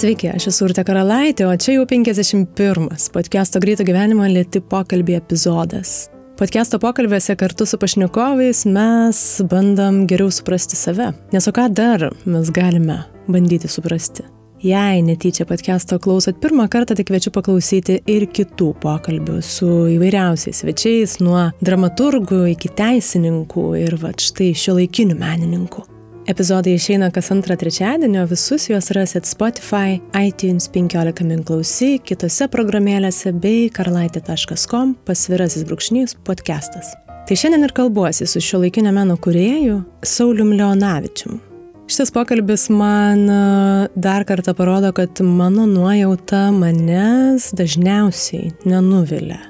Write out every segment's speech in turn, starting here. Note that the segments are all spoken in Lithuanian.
Sveiki, aš esu Urte Karalaitė, o čia jau 51 podcast'o Greito gyvenimo lėti pokalbį epizodas. Podcast'o pokalbėse kartu su pašnekovais mes bandom geriau suprasti save. Nes o ką dar mes galime bandyti suprasti? Jei netyčia podcast'o klausot pirmą kartą, tai kviečiu paklausyti ir kitų pokalbių su įvairiausiais svečiais, nuo dramaturgų iki teisininkų ir va štai šio laikinių menininkų. Epizodai išeina kas antrą trečiadienį, o visus juos rasit Spotify, iTunes 15 min klausyk, kitose programėlėse bei karlaitė.com pasvirasis brūkšnys podcastas. Tai šiandien ir kalbuosi su šio laikinio meno kurėju Saulium Leonavičium. Šitas pokalbis man e, dar kartą parodo, kad mano nuojauta manęs dažniausiai nenuvilia.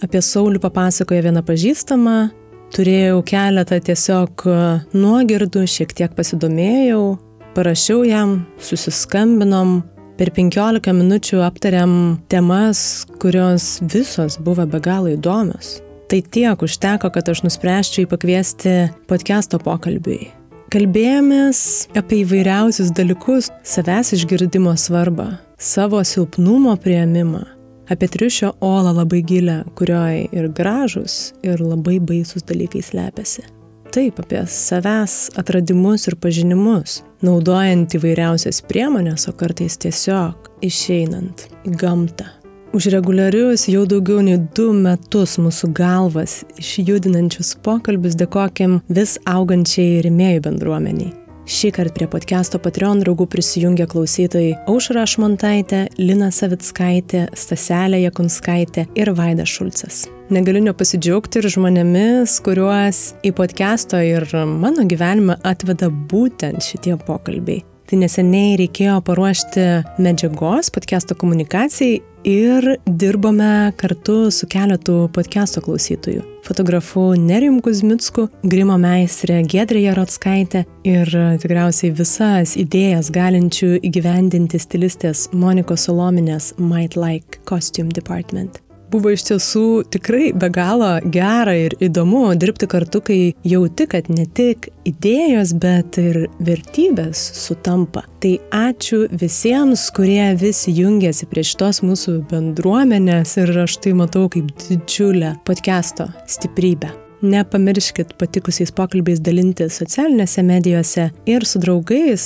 Apie Saulių papasakoja viena pažįstama, Turėjau keletą tiesiog e, nuogirdų, šiek tiek pasidomėjau, parašiau jam, susiskambinom, per 15 minučių aptariam temas, kurios visos buvo be galo įdomios. Tai tiek užteko, kad aš nuspręsčiau jį pakviesti podcast'o pokalbiui. Kalbėjomės apie įvairiausius dalykus, savęs išgirdimo svarbą, savo silpnumo prieimimą, apie triušio olą labai gilę, kurioje ir gražus, ir labai baisus dalykai slepiasi. Taip, apie savęs atradimus ir pažinimus, naudojant įvairiausias priemonės, o kartais tiesiog išeinant į gamtą. Už reguliarius jau daugiau nei du metus mūsų galvas išjudinančius pokalbius dėkokim vis augančiai rimėjų bendruomeniai. Šį kartą prie podcast'o Patreon draugų prisijungia klausytojai Aušra Ašmontaitė, Lina Savitskaitė, Staselė Jakunskaitė ir Vaida Šulcas. Negaliu nepasidžiaugti ir žmonėmis, kuriuos į podcast'o ir mano gyvenimą atveda būtent šitie pokalbiai. Tai neseniai reikėjo paruošti medžiagos podcast'o komunikacijai ir dirbome kartu su keletu podcast'o klausytojų. Fotografu Nerijum Kuzmitsku, grimo meistrė Gedrė Jarotskaitė ir tikriausiai visas idėjas galinčių įgyvendinti stilistės Monikos Solominės Might Like Costume Department buvo iš tiesų tikrai be galo gera ir įdomu dirbti kartu, kai jauti, kad ne tik idėjos, bet ir vertybės sutampa. Tai ačiū visiems, kurie vis jungiasi prie šitos mūsų bendruomenės ir aš tai matau kaip didžiulę podcast'o stiprybę. Nepamirškit patikusiais pokalbiais dalintis socialinėse medijose ir su draugais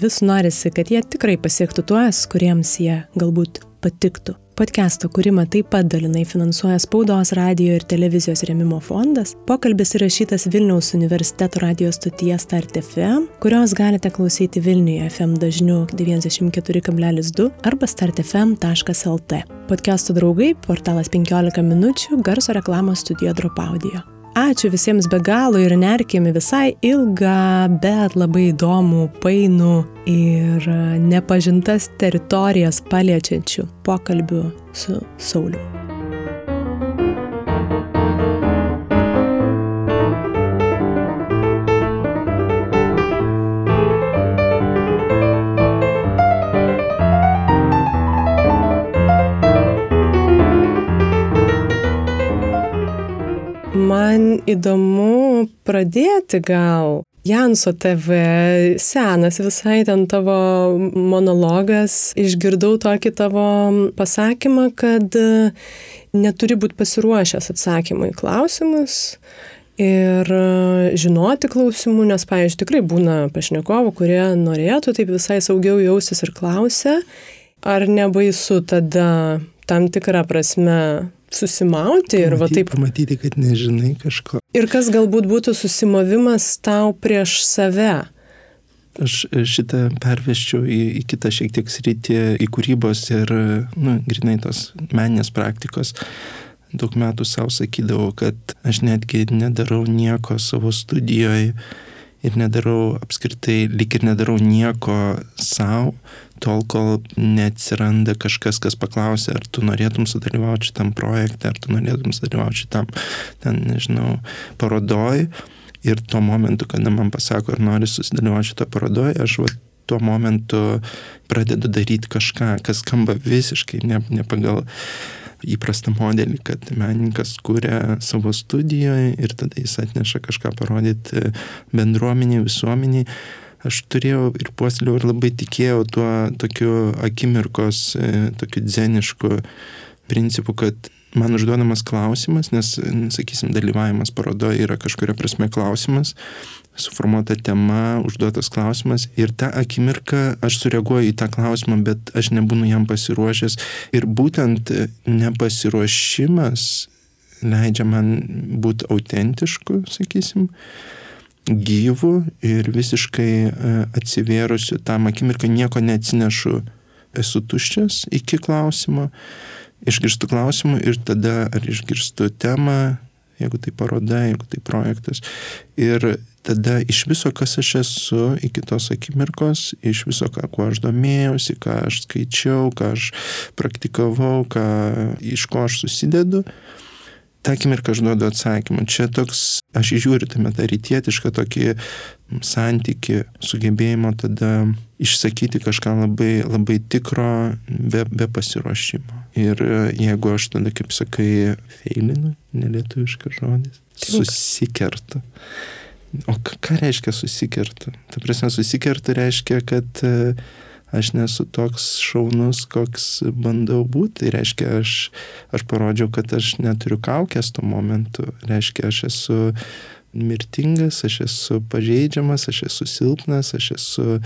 vis norisi, kad jie tikrai pasiektų tuos, kuriems jie galbūt patiktų. Podcast'o kūrimą taip pat dalinai finansuoja Spaudos radio ir televizijos remimo fondas. Pokalbis įrašytas Vilniaus universiteto radio stotyje Start FM, kurios galite klausyti Vilniuje FM dažniu 94,2 arba startfm.lt. Podcast'o draugai, portalas 15 minučių, garso reklamos studijo Dropaudio. Ačiū visiems be galo ir nerkime visai ilgą, bet labai įdomų, painų ir nepažintas teritorijas paliečiančių pokalbių su Sauliu. Įdomu pradėti gal. Janso TV, senas visai ten tavo monologas, išgirdau tokį tavo pasakymą, kad neturi būti pasiruošęs atsakymą į klausimus ir žinoti klausimų, nes, pavyzdžiui, tikrai būna pašnekovų, kurie norėtų taip visai saugiau jaustis ir klausia, ar nebaisu tada tam tikrą prasme susimauti ir pamatyti, va taip. Pamatyti, kad nežinai kažko. Ir kas galbūt būtų susimovimas tau prieš save. Aš šitą perveščiau į, į kitą šiek tiek sritį, į kūrybos ir, nu, grinai tos meninės praktikos. Daug metų savo sakydavau, kad aš netgi nedarau nieko savo studijoje ir nedarau apskritai, lik ir nedarau nieko savo, tol, kol neatsiranda kažkas, kas paklausia, ar tu norėtum sudalyvauti šitam projekte, ar tu norėtum sudalyvauti šitam, ten, nežinau, parodoj. Ir tuo momentu, kada man pasako, ar nori susidalyvauti šitą parodoje, aš va, tuo momentu pradedu daryti kažką, kas skamba visiškai ne, ne pagal įprastą modelį, kad menininkas kūrė savo studijoje ir tada jis atneša kažką parodyti bendruomeniai, visuomeniai aš turėjau ir puosliau ir labai tikėjau tuo tokiu akimirkos, e, tokiu dzenišku principu, kad man užduodamas klausimas, nes, sakysim, dalyvavimas parodoje yra kažkuria prasme klausimas, suformuota tema, užduotas klausimas ir tą akimirką aš sureaguoju į tą klausimą, bet aš nebūnu jam pasiruošęs. Ir būtent nepasiruošimas leidžia man būti autentišku, sakysim, gyvų ir visiškai e, atsivėrusiu tam akimirką nieko neatsinešu, esu tuščias iki klausimo, išgirstu klausimą ir tada ar išgirstu temą, jeigu tai paroda, jeigu tai projektas. Ir tada iš viso, kas aš esu iki tos akimirkos, iš viso, ką, kuo aš domėjausi, ką aš skaičiau, ką aš praktikavau, ką, iš ko aš susidedu, tą akimirką aš duodu atsakymą. Čia toks, aš žiūriu tame tą rytietišką tokį santyki, sugebėjimo tada išsakyti kažką labai, labai tikro, be, be pasiruošimo. Ir jeigu aš tada, kaip sakai, feilinu, nelietuviškas žodis, susikerta. O ką reiškia susikerta? Ta prasme, susikerta reiškia, kad uh, aš nesu toks šaunus, koks bandau būti. Tai reiškia, aš, aš parodžiau, kad aš neturiu kaukės tuo momentu. Reiškia, aš esu mirtingas, aš esu pažeidžiamas, aš esu silpnas, aš esu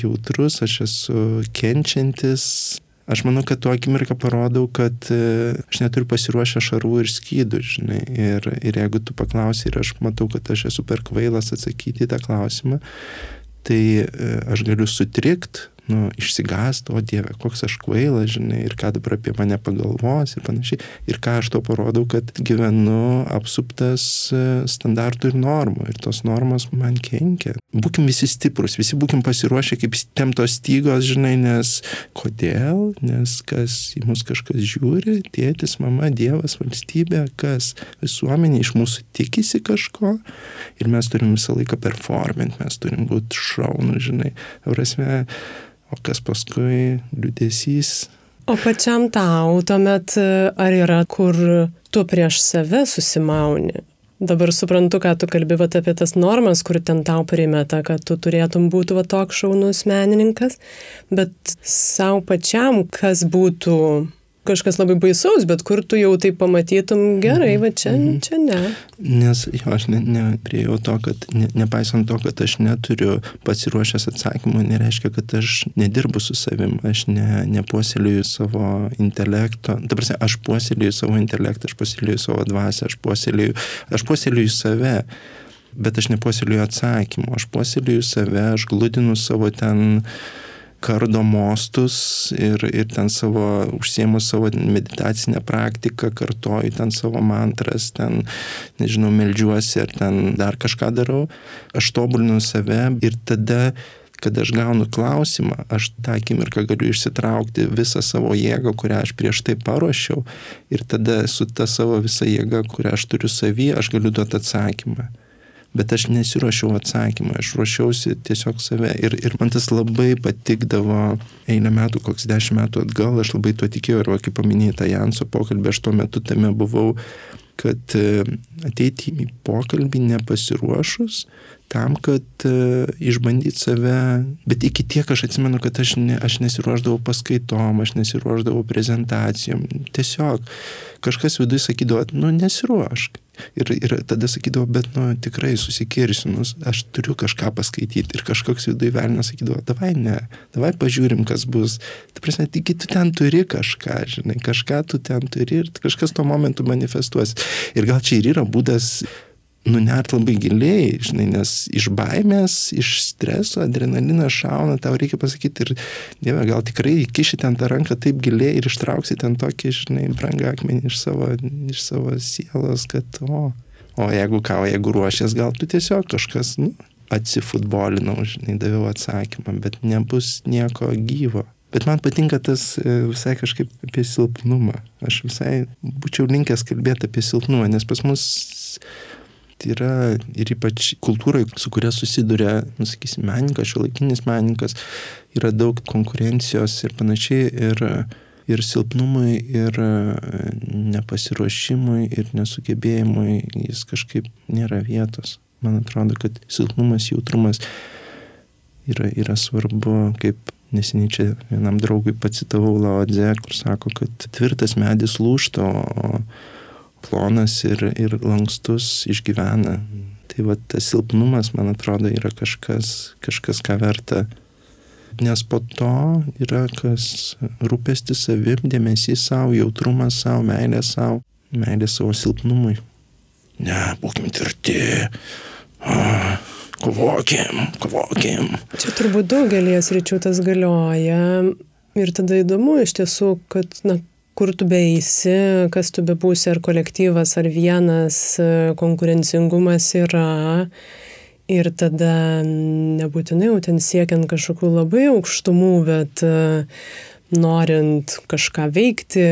jautrus, aš esu kenčiantis. Aš manau, kad tuo akimirką parodau, kad e, aš neturiu pasiruošę šarų ir skydų, žinai. Ir, ir jeigu tu paklausai ir aš matau, kad aš esu per kvailas atsakyti į tą klausimą, tai e, aš galiu sutrikt, nu, išsigąst, o Dieve, koks aš kvailas, žinai, ir ką dabar apie mane pagalvos ir panašiai. Ir ką aš to parodau, kad gyvenu apsuptas e, standartų ir normų. Ir tos normos man kenkia. Būkim visi stiprus, visi būkim pasiruošę kaip temtos stygos, žinai, nes kodėl, nes kas į mus kažkas žiūri, tėtis, mama, Dievas, valstybė, kas visuomenė iš mūsų tikisi kažko ir mes turim visą laiką performint, mes turim būti šaunu, žinai. Prasme, o kas paskui liūdėsys. O pačiam tau tuomet ar yra, kur tu prieš save susimauni? Dabar suprantu, ką tu kalbi vat, apie tas normas, kur ten tau primeta, kad tu turėtum būti va toks šaunus menininkas, bet savo pačiam, kas būtų kažkas labai baisaus, bet kur tu jau tai pamatytum gerai, va čia, mm -hmm. čia ne. Nes jo, aš neprieėjau ne to, kad ne, nepaisant to, kad aš neturiu pasiruošęs atsakymų, nereiškia, kad aš nedirbu su savim, aš ne, nepuoselėju savo intelekto. Dabar, aš puoselėju savo intelektą, aš puoselėju savo dvasę, aš puoselėju, aš puoselėju save bet aš nepuoselėju atsakymų, aš puoselėju save, aš gludinu savo ten kardo mostus ir, ir ten savo, užsiemu savo meditacinę praktiką, kartoju ten savo mantras, ten, nežinau, melžiuosi ar ten dar kažką darau, aš tobulinu save ir tada kad aš gaunu klausimą, aš tą akimirką galiu išsitraukti visą savo jėgą, kurią aš prieš tai paruošiau ir tada su ta savo visa jėga, kurią aš turiu savyje, aš galiu duoti atsakymą bet aš nesiruošiau atsakymą, aš ruošiausi tiesiog save. Ir, ir man tas labai patikdavo eilę metų, koks dešimt metų atgal, aš labai tuo tikėjau ir, va, kaip paminėjai tą Janso pokalbį, aš tuo metu tame buvau, kad e, ateiti į pokalbį nepasiruošus tam, kad uh, išbandyti save, bet iki tiek aš atsimenu, kad aš, ne, aš nesiruoždavau paskaitom, aš nesiruoždavau prezentacijom, tiesiog kažkas viduje sakydavo, nu nesiruošk, Ir, ir tada sakydavo, bet, nu, tikrai susikirsiu, nu, aš turiu kažką paskaityti. Ir kažkoks viduje velnas sakydavo, davai ne, davai pažiūrim, kas bus. Ta prasme, tik tu ten turi kažką, žinai, kažką tu ten turi ir kažkas tuo momentu manifestuos. Ir gal čia ir yra būdas nunert labai giliai, žinai, nes iš baimės, iš streso, adrenalinas šauna, tau reikia pasakyti ir, dieve, gal tikrai kiši ten tą ranką taip giliai ir ištrauksi ten tokį, žinai, brangą akmenį iš savo, iš savo sielos, kad, o, o jeigu ką, jeigu ruošies, gal tu tiesiog kažkas, nu, atsifutbolinau, žinai, daviau atsakymą, bet nebus nieko gyvo. Bet man patinka tas e, visai kažkaip apie silpnumą. Aš visai būčiau linkęs kalbėti apie silpnumą, nes pas mus yra ir ypač kultūrai, su kuria susiduria, nu, sakysim, menininkas, šiuolaikinis menininkas, yra daug konkurencijos ir panašiai. Ir, ir silpnumui, ir nepasiruošimui, ir nesugebėjimui jis kažkaip nėra vietos. man atrodo, kad silpnumas, jautrumas yra, yra svarbu, kaip neseniai čia vienam draugui pacitavau Laodze, kur sako, kad tvirtas medis lūšta, o plonas ir, ir lankstus išgyvena. Tai va tas silpnumas, man atrodo, yra kažkas, kažkas ką verta. Nes po to yra kas rūpestis savim, dėmesys savo, jautrumas savo, meilė savo, meilė savo silpnumui. Ne, būkim tvirti. Ah kovokim, kovokim. Čia turbūt daugelės ryčių tas galioja. Ir tada įdomu iš tiesų, kad, na, kur tu beisi, kas tu bebūsi, ar kolektyvas, ar vienas, konkurencingumas yra. Ir tada nebūtinai jau ten siekiant kažkokių labai aukštumų, bet norint kažką veikti,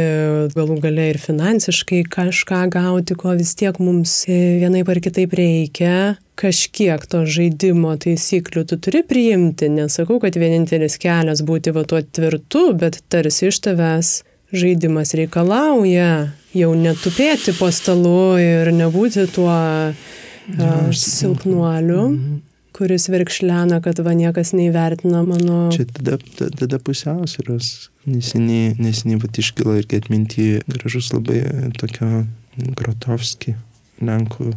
galų gale ir finansiškai kažką gauti, ko vis tiek mums vienaip ar kitaip reikia, kažkiek to žaidimo taisyklių tu turi priimti. Nesakau, kad vienintelis kelias būti va tuo tvirtu, bet tarsi iš tavęs žaidimas reikalauja jau netupėti po stalu ir nebūti tuo uh, silpnuoliu. -hmm kuris verkšlena, kad va niekas neįvertina mano. Čia tada, tada, pusiausvėros. Neseniai, neseniai pat iškilo irgi atminti gražus labai tokio Grotovski, Lenkų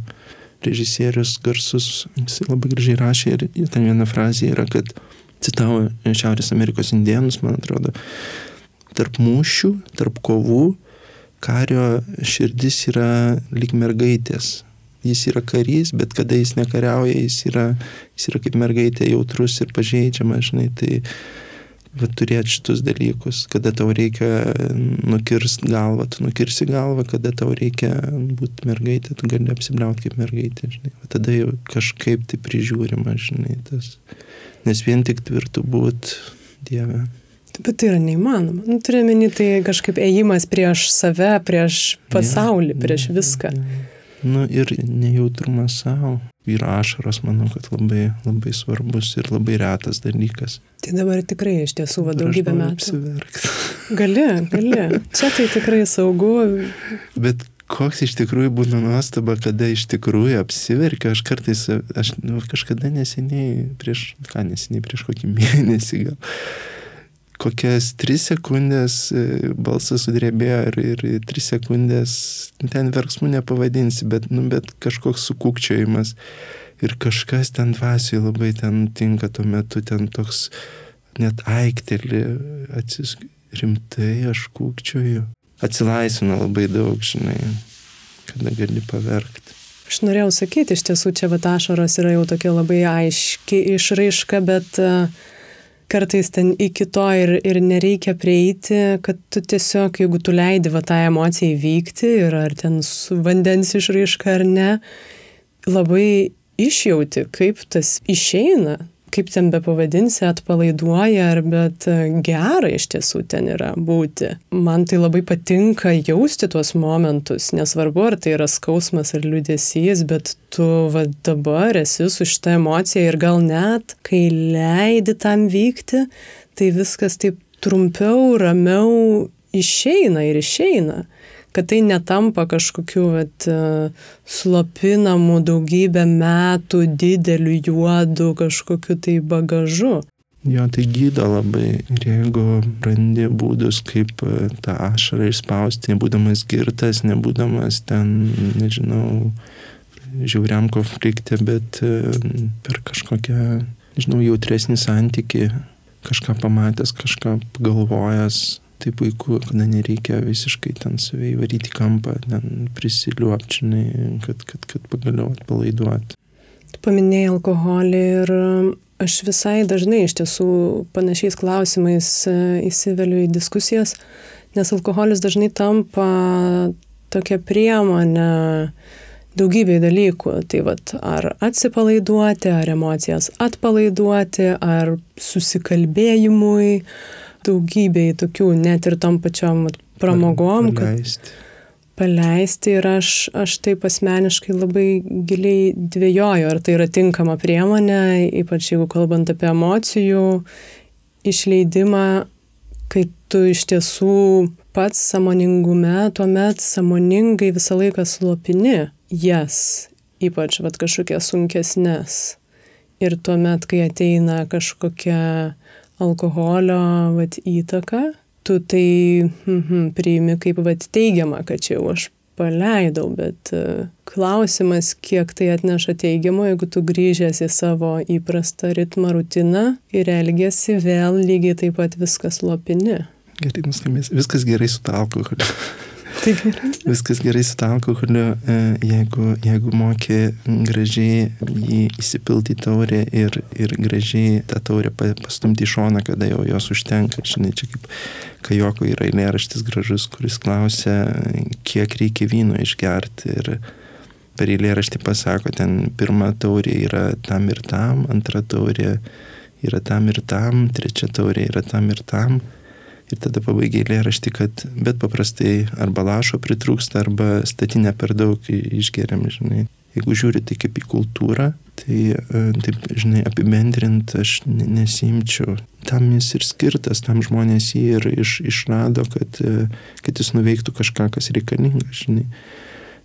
režisierius garsus, jis labai gražiai rašė ir ten viena frazė yra, kad citavo Šiaurės Amerikos indienus, man atrodo, tarp mūšių, tarp kovų, kario širdis yra lyg mergaitės, jis yra karys, bet kada jis nekariauja, jis yra, jis yra kaip mergaitė jautrus ir pažeidžiamas, žinai, tai va, turėti šitus dalykus, kada tau reikia nukirsti galvą, tu nukirsi galvą, kada tau reikia būti mergaitė, tu gali apsibliauti kaip mergaitė, žinai, va, tada jau kažkaip tai prižiūrima, žinai, tas, nes vien tik tvirtų būti Dieve. Bet tai yra neįmanoma. Nu, Turime minį tai kažkaip ėjimas prieš save, prieš pasaulį, prieš viską. Nu ir nejautrumas savo. Ir ašaros, manau, kad labai, labai svarbus ir labai retas dalykas. Tai dabar tikrai iš tiesų va daugybę metų. Gali, gali. Čia tai tikrai saugu. Bet koks iš tikrųjų būna nuostaba, kada iš tikrųjų apsiverkia. Aš kartais, aš nu, kažkada neseniai, prieš, ką neseniai, prieš kokį mėnesį gal kokias tris sekundės e, balsas sudrebėjo ir, ir tris sekundės, ten verksmų nepavadinsi, bet, nu, bet kažkoks sukūkčiojimas. Ir kažkas ten dvasiai labai ten tinka tuo metu, ten toks net aikteli, atsis, rimtai aš kūkčioju. Atsilaisvina labai daug, žinai, kada gali paverkti. Aš norėjau sakyti, iš tiesų čia vatašaros yra jau tokia labai aiški išraiška, bet uh, kartais ten iki to ir, ir nereikia prieiti, kad tu tiesiog, jeigu tu leidi va tą emociją įvykti ir ar ten su vandens išraiška ar ne, labai išjauti, kaip tas išeina, kaip ten be pavadinsi, atpalaiduoja, ar bet e, gera iš tiesų ten yra būti. Man tai labai patinka jausti tuos momentus, nesvarbu, ar tai yra skausmas ar liūdėsys, bet tu va dabar esi su šitą emociją ir gal net, kai leidi tam vykti, tai viskas taip trumpiau, ramiau išeina ir išeina kad tai netampa kažkokiu vat, e, slopinamu daugybę metų dideliu juodu kažkokiu tai bagažu. Jo, tai gydo labai. Ir jeigu randi būdus, kaip e, tą ašarą išspausti, nebūdamas girtas, nebūdamas ten, nežinau, žiauriam konflikte, bet e, per kažkokią, nežinau, jautresnį santyki, kažką pamatęs, kažką pagalvojęs, tai puiku, kada nereikia visiškai ten save įvaryti kampą, ten prisiliuopčinai, kad, kad, kad pagaliau atpalaiduoti. Tu paminėjai alkoholį ir aš visai dažnai iš tiesų panašiais klausimais e, įsiveliu į diskusijas, nes alkoholis dažnai tampa tokia priemonė daugybė dalykų. Tai vad, ar atsipalaiduoti, ar emocijas atpalaiduoti, ar susikalbėjimui, daugybė tokių, net ir tom pačiom pramogom, paleisti. paleisti ir aš, aš taip asmeniškai labai giliai dvėjoju, ar tai yra tinkama priemonė, ypač jeigu kalbant apie emocijų išleidimą, kai tu iš tiesų pats samoningume, tuomet samoningai visą laiką slopini jas ypač vat, kažkokias sunkesnes. Ir tuomet, kai ateina kažkokia alkoholio vat, įtaka, tu tai mhm, priimi kaip vat, teigiamą, kad čia jau aš paleidau, bet e, klausimas, kiek tai atneša teigiamo, jeigu tu grįžęs į savo įprastą ritmą, rutiną ir elgesi vėl lygiai taip pat viskas lopini. Gerai nuskambės, viskas gerai su alkoholiu. Tai gerai. Viskas gerai su tą alkoholiu, e, jeigu, jeigu moki gražiai jį įsipilti į taurę ir, ir gražiai tą taurę pastumti į šoną, kada jau jos užtenka. Žinai, čia kaip Kajoko yra eilėraštis gražus, kuris klausia, kiek reikia vyno išgerti. Ir per eilėraštį pasako, ten pirma taurė yra tam ir tam, antra taurė yra tam ir tam, trečia taurė yra tam ir tam. Ir tada pabaigia eilėraštį, kad bet paprastai arba lašo pritrūksta, arba statinę per daug išgeriam, žinai. Jeigu žiūri tai kaip į kultūrą, tai e, taip, žinai, apibendrint aš nesimčiau. Tam jis ir skirtas, tam žmonės jį ir iš, išrado, kad, e, kad jis nuveiktų kažką, kas reikalinga, žinai.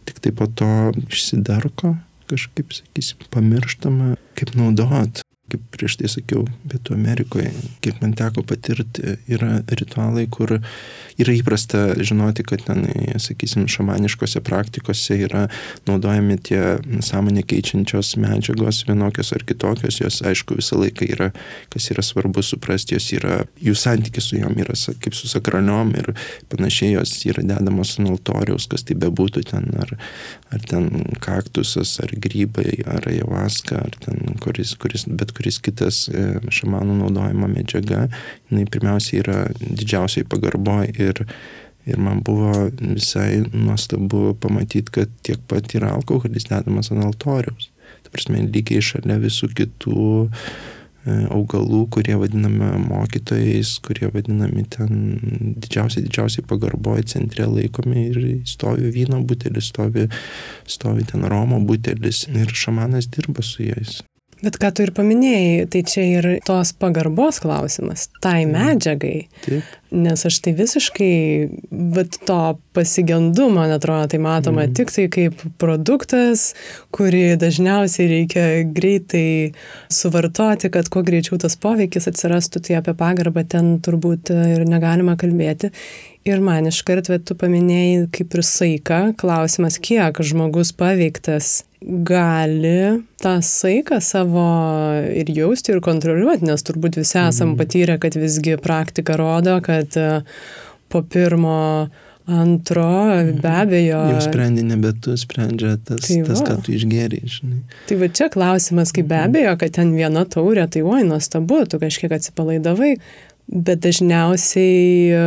Tik tai po to išsidarko, kažkaip, sakysim, pamirštama, kaip naudot kaip prieš tai sakiau, Pietų Amerikoje, kiek man teko patirti, yra ritualai, kur yra įprasta žinoti, kad ten, sakysim, šamaniškose praktikose yra naudojami tie sąmonė keičiančios medžiagos, vienokios ar kitokios, jos aišku visą laiką yra, kas yra svarbu suprasti, jos yra, jų santykis su jom yra kaip su sakraliom ir panašiai jos yra dedamos ant altoriaus, kas tai bebūtų ten, ar, ar ten kaktusas, ar grybai, ar javaska, ar ten kuris, kuris bet kuris kitas e, šamanų naudojama medžiaga, jinai pirmiausia yra didžiausiai pagarboje ir, ir man buvo visai nuostabu pamatyti, kad tiek pat yra alkoholis dedamas ant altoriaus. Tai prasme, lygiai šalia visų kitų e, augalų, kurie vadinami mokytojais, kurie vadinami ten didžiausiai, didžiausiai pagarboje centre laikomi ir stovi vyno butelis, stovi, stovi ten Romo butelis ir šamanas dirba su jais. Bet ką tu ir paminėjai, tai čia ir tos pagarbos klausimas, tai mhm. medžiagai. Taip. Nes aš tai visiškai, bet to pasigendu, man atrodo, tai matoma mm. tik tai kaip produktas, kurį dažniausiai reikia greitai suvartoti, kad kuo greičiau tas poveikis atsirastų, tai apie pagarbą ten turbūt ir negalima kalbėti. Ir man iškart, bet tu paminėjai kaip ir saiką, klausimas, kiek žmogus paveiktas gali tą saiką savo ir jausti, ir kontroliuoti, nes turbūt visi esam mhm. patyrę, kad visgi praktika rodo, kad e, po pirmo antro, be mhm. abejo. Jau sprendi nebe tu, sprendžia tas, tai tas ką tu išgeriai, žinai. Tai va čia klausimas, kaip be mhm. abejo, kad ten viena taurė, tai oi, nuostabu, tu kažkiek atsipalaidavai, bet dažniausiai e,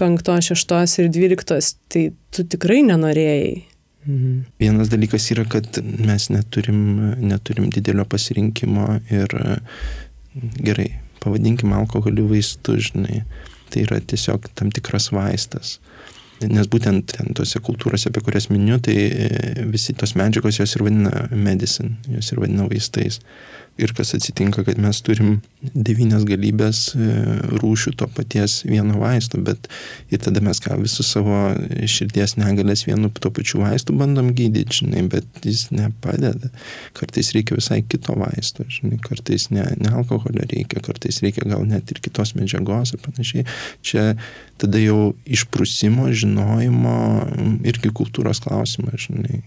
penktos, šeštos ir dvyliktos, tai tu tikrai nenorėjai. Mhm. Vienas dalykas yra, kad mes neturim, neturim didelio pasirinkimo ir gerai, pavadinkim alkoholį vaistu, žinai, tai yra tiesiog tam tikras vaistas. Nes būtent ten tose kultūrose, apie kurias miniu, tai visi tos medžiagos jos ir vadina medicine, jos ir vadina vaistais ir kas atsitinka, kad mes turim devynias galybės e, rūšių to paties vieno vaisto, bet ir tada mes ką visus savo širdies negalės vienu to pačiu vaistu bandom gydyti, žinai, bet jis nepadeda. Kartais reikia visai kito vaisto, žinai, kartais ne, ne alkoholio reikia, kartais reikia gal net ir kitos medžiagos ir panašiai. Čia tada jau išprusimo, žinojimo irgi kultūros klausimas, žinai.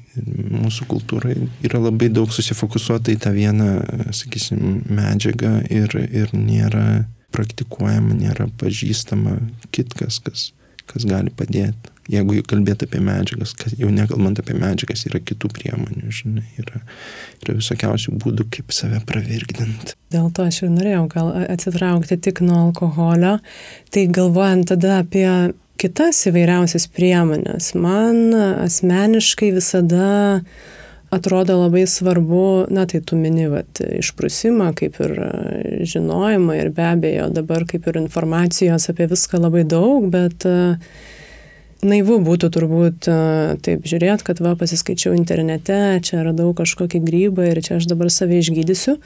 Mūsų kultūrai yra labai daug susifokusuota į tą vieną sakysim, medžiaga ir, ir nėra praktikuojama, nėra pažįstama kitkas, kas, kas gali padėti. Jeigu kalbėt apie medžiagas, jau nekalbant apie medžiagas, yra kitų priemonių, žinai, yra, yra visokiausių būdų, kaip save pravirkdinti. Dėl to aš ir norėjau gal atsitraukti tik nuo alkoholio, tai galvojant tada apie kitas įvairiausias priemonės, man asmeniškai visada atrodo labai svarbu, na tai tu mini, vat, išprusimą, kaip ir e, žinojimą ir be abejo dabar kaip ir informacijos apie viską labai daug, bet uh, naivu būtų turbūt uh, taip žiūrėti, kad va pasiskaičiau internete, čia radau kažkokį grybą ir čia aš dabar save išgydysiu.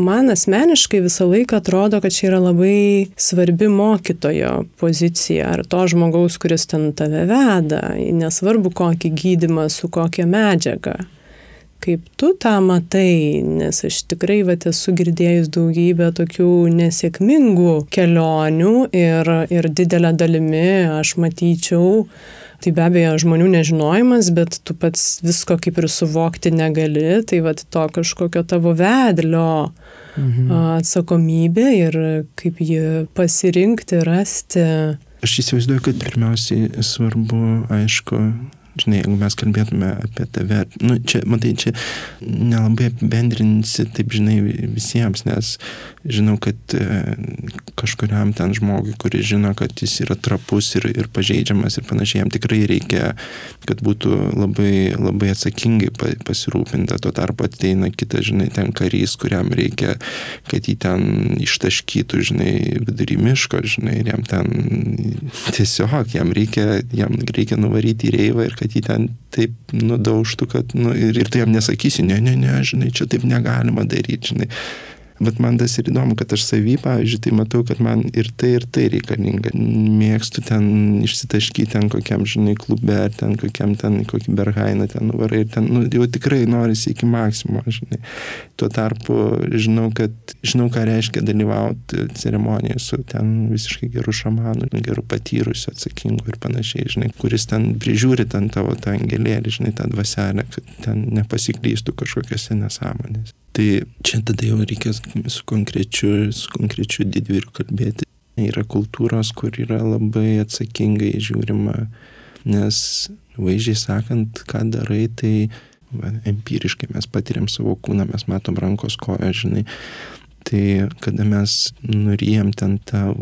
Man asmeniškai visą laiką atrodo, kad čia yra labai svarbi mokytojo pozicija ar to žmogaus, kuris ten tave veda, nesvarbu kokį gydimą, su kokia medžiaga. Kaip tu tą matai, nes aš tikrai va, esu girdėjus daugybę tokių nesėkmingų kelionių ir, ir didelę dalimi aš matyčiau, Tai be abejo žmonių nežinojimas, bet tu pats visko kaip ir suvokti negali, tai va to kažkokio tavo vedlio mhm. atsakomybė ir kaip jį pasirinkti, rasti. Aš įsivaizduoju, kad pirmiausiai svarbu, aišku, žinai, jeigu mes kalbėtume apie tave, nu, čia, matai, čia nelabai apibendrinsi, taip, žinai, visiems, nes žinau, kad e, kažkuriam ten žmogui, kuris žino, kad jis yra trapus ir, ir pažeidžiamas ir panašiai, jam tikrai reikia, kad būtų labai, labai atsakingai pasirūpinta. Tuo tarpu ateina kitas, žinai, ten karys, kuriam reikia, kad jį ten ištaškytų, žinai, vidury miško, žinai, ir jam ten tiesiog, jam reikia, jam reikia nuvaryti į reivą ir kad jį ten taip nudaužtų, kad, nu, ir, ir tai jam nesakysi, ne, ne, ne, žinai, čia taip negalima daryti, žinai. Bet man tas ir įdomu, kad aš savy, pavyzdžiui, tai matau, kad man ir tai, ir tai reikalinga. Mėgstu ten išsitaškyti ten kokiam, žinai, klube, ar ten kokiam ten, kokį berhainą ten nuvarai, ten, nu, jau tikrai norisi iki maksimo, žinai. Tuo tarpu žinau, kad, žinau, ką reiškia dalyvauti ceremonijoje su ten visiškai geru šamanu, geru patyrusiu, atsakingu ir panašiai, žinai, kuris ten prižiūri ten tavo tą angelėlį, žinai, tą dvaselę, kad ten nepasiklystų kažkokiose nesąmonėse. Tai čia tada jau reikės su konkrečiu, su konkrečiu didvyriu kalbėti. Yra kultūros, kur yra labai atsakingai žiūrima, nes vaizdžiai sakant, ką darai, tai va, empiriškai mes patiriam savo kūną, mes matom rankos koją, žinai. Tai kada mes nurijam ten tą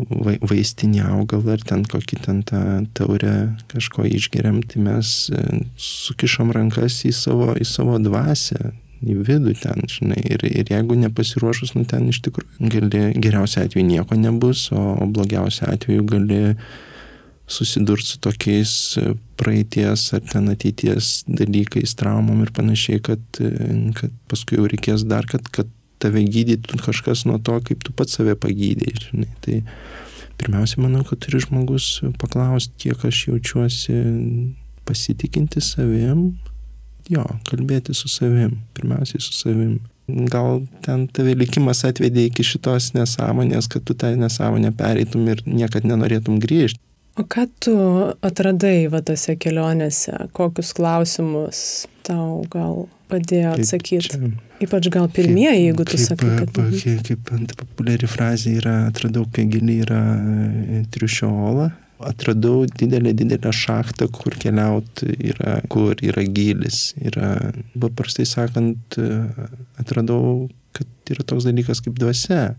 vaistinį augalą ar ten kokį ten tą taurę kažko išgeriam, tai mes e, sukišom rankas į savo, į savo dvasę, į vidų ten, žinai, ir, ir jeigu nepasiruošus, nu ten iš tikrųjų gali, geriausia atveju nieko nebus, o, o blogiausia atveju gali susidurti su tokiais praeities ar ten ateities dalykais, traumom ir panašiai, kad, kad paskui jau reikės dar, kad, kad tave gydytų kažkas nuo to, kaip tu pats save pagydai, žinai. Tai pirmiausia, manau, kad turi žmogus paklausti, kiek aš jaučiuosi pasitikinti savim, jo, kalbėti su savim, pirmiausiai su savim. Gal ten tave likimas atvedė iki šitos nesąmonės, kad tu tą nesąmonę pereitum ir niekad nenorėtum grįžti. O ką tu atradai va tose kelionėse, kokius klausimus tau gal padėjo atsakyti? Ypač gal pirmieji, jeigu tu kaip, sakai, kad... Kaip, kaip, kaip populiari frazė yra, atradau, kai gili yra e, triušiola, atradau didelę, didelę šachtą, kur keliauti yra, kur yra gilis. Yra, paprastai sakant, atradau, kad yra toks dalykas kaip dvasia.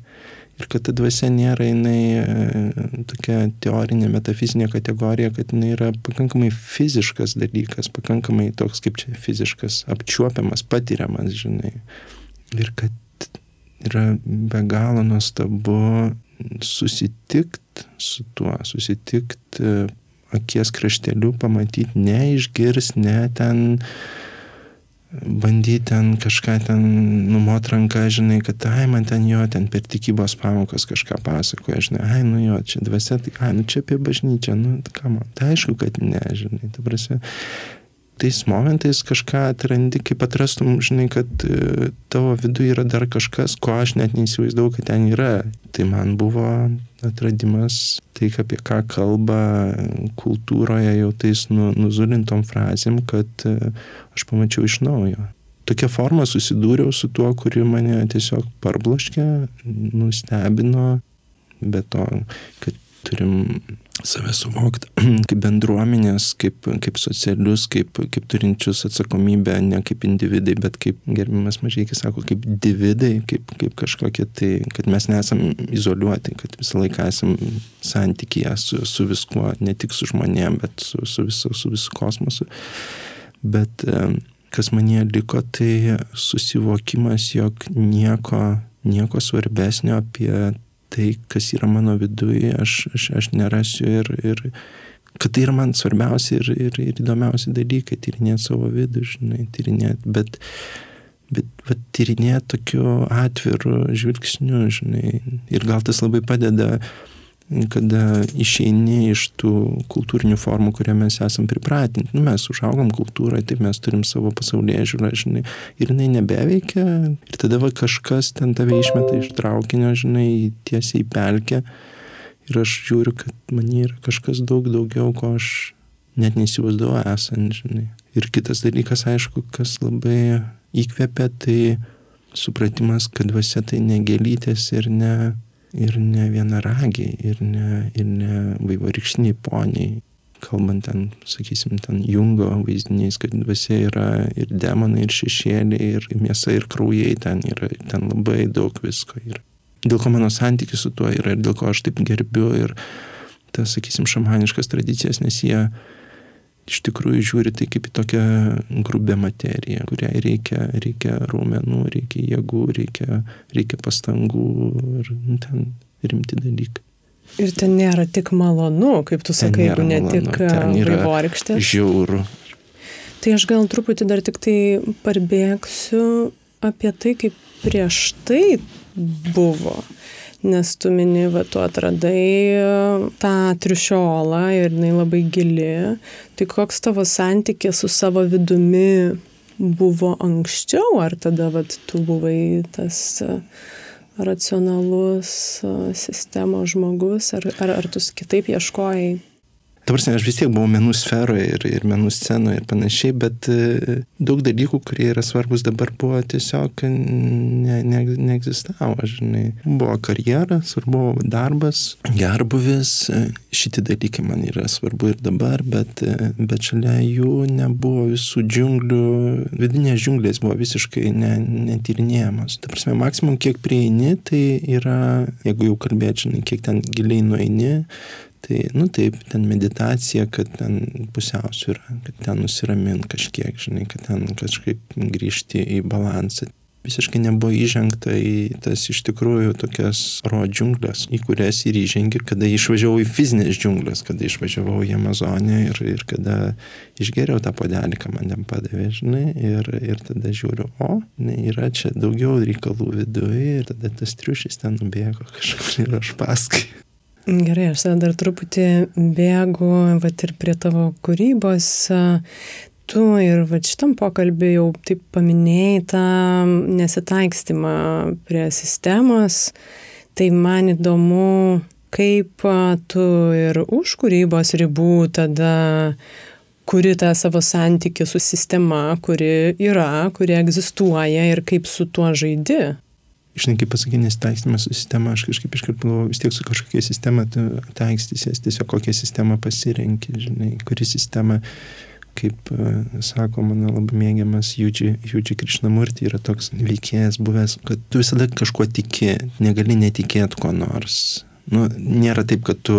Ir kad ta dvasia nėra jinai e, tokia teorinė, metafizinė kategorija, kad jinai yra pakankamai fiziškas dalykas, pakankamai toks kaip čia fiziškas, apčiuopiamas, patiriamas, žinai. Ir kad yra be galo nuostabu susitikt su tuo, susitikt e, akies krašteliu, pamatyti, ne išgirs, ne ten bandyti ten kažką ten numot ranką, žinai, kad ai man ten jo, ten per tikybos pamokas kažką pasakoja, žinai, ai nu jo, čia dvasia, tai ai nu čia apie bažnyčią, nu ką man, tai aišku, kad ne, žinai, ta prasme, tais momentais kažką atrandi, kaip atrastum, žinai, kad e, tavo viduje yra dar kažkas, ko aš net neįsivaizdavau, kad ten yra. Tai man buvo atradimas tai, apie ką kalba kultūroje jau tais nu, nuzulintom frazėm, kad e, aš pamačiau iš naujo. Tokia forma susidūriau su tuo, kuri mane tiesiog parbloškė, nustebino, bet to, kad turim save suvokti kaip bendruomenės, kaip, kaip socialius, kaip, kaip turinčius atsakomybę, ne kaip individai, bet kaip gerbimas mažykis sako, kaip dividai, kaip, kaip kažkokie tai, kad mes nesam izoliuoti, kad visą laiką esam santykėje su, su viskuo, ne tik su žmonėm, bet su, su, visu, su visu kosmosu. Bet kas manie liko, tai susivokimas, jog nieko, nieko svarbesnio apie tai, kas yra mano viduje, aš, aš, aš nerasiu ir, ir kad tai yra man svarbiausi ir, ir, ir įdomiausi dalykai, tyrinėti savo vidų, žinai, tyrinėti, bet, bet, bet tyrinėti tokiu atviru žvilgsniu, žinai, ir gal tas labai padeda kada išeini iš tų kultūrinių formų, kurie mes esam pripratinti. Nu, mes užaugom kultūrą, taip mes turim savo pasaulyje žiūrą, žinai, ir jinai nebeveikia, ir tada va kažkas ten tave išmeta iš traukinio, žinai, tiesiai į pelkę, ir aš žiūriu, kad man yra kažkas daug daugiau, ko aš net neįsivaizduoju esant, žinai. Ir kitas dalykas, aišku, kas labai įkvepia, tai supratimas, kad dvasia tai ne gėlytės ir ne ir ne vienaragiai, ir ne, ir ne vaivorykštiniai poniai. Kalbant ten, sakysim, ten jungo vaizdiniais, kad dvasia yra ir demonai, ir šešėliai, ir mėsa, ir kraujai, ten yra, ten labai daug visko yra. Dėl ko mano santykis su tuo yra ir dėl ko aš taip gerbiu ir tas, sakysim, šamaniškas tradicijas, nes jie iš tikrųjų žiūri tai kaip į tokią grubę materiją, kuriai reikia, reikia raumenų, reikia jėgų, reikia, reikia pastangų ir nu, ten rimti dalykai. Ir ten nėra tik malonu, kaip tu sakai, jeigu ne malonu, tik vaivorykštė. Žiauru. Tai aš gal truputį dar tik tai parbėgsiu apie tai, kaip prieš tai buvo nes tu mini, va, tu atradai e, tą triušiolą ir jinai labai gili. Tai koks tavo santykis su savo vidumi buvo anksčiau, ar tada, va, tu buvai tas e, racionalus e, sistemos žmogus, ar, ar, ar tu kitaip ieškojai? Ta prasme, aš vis tiek buvau menų sferoje ir, ir menų scenoje ir panašiai, bet e, daug dalykų, kurie yra svarbus dabar, buvo tiesiog ne, ne, neegzistavo, žinai. Buvo karjera, svarbu darbas, gerbuvis, e, šitie dalykai man yra svarbu ir dabar, bet, e, bet šalia jų nebuvo visų džiunglių, vidinės džiunglės buvo visiškai ne, netyrinėjamos. Ta prasme, maksimum kiek prieini, tai yra, jeigu jau kalbėt, žinai, kiek ten giliai nueini, Tai, nu taip, ten meditacija, kad ten pusiausvyrą, kad ten nusiramint kažkiek, žinai, kad ten kažkaip grįžti į balansą. Visiškai nebuvo įžengta į tas iš tikrųjų tokias ro džiunglės, į kurias ir įžengi, kada išvažiavau į fizinės džiunglės, kada išvažiavau į Amazonę ir, ir kada išgeriau tą podelį, ką man ten padavė, žinai, ir, ir tada žiūriu, o, ne, yra čia daugiau reikalų viduje ir tada tas triušis ten nubėgo kažkur ir aš paskai. Gerai, aš dar truputį bėgu vat, ir prie tavo kūrybos. Tu ir va šitam pokalbį jau taip paminėjai tą nesitaikstimą prie sistemos. Tai man įdomu, kaip tu ir už kūrybos ribų tada kuri tą savo santykių su sistema, kuri yra, kuri egzistuoja ir kaip su tuo žaidi žinai, kaip pasakyti, nesitaikstymas su sistema, aš kažkaip iškart pagalvoju, vis tiek su kažkokia sistema taikstysies, tiesiog kokią sistemą pasirenki, žinai, kuri sistema, kaip uh, sako mano labai mėgiamas Jūdži Krišnamurti, yra toks veikėjas buvęs, kad tu visada kažkuo tiki, negali netikėti ko nors nu, nėra taip, kad tu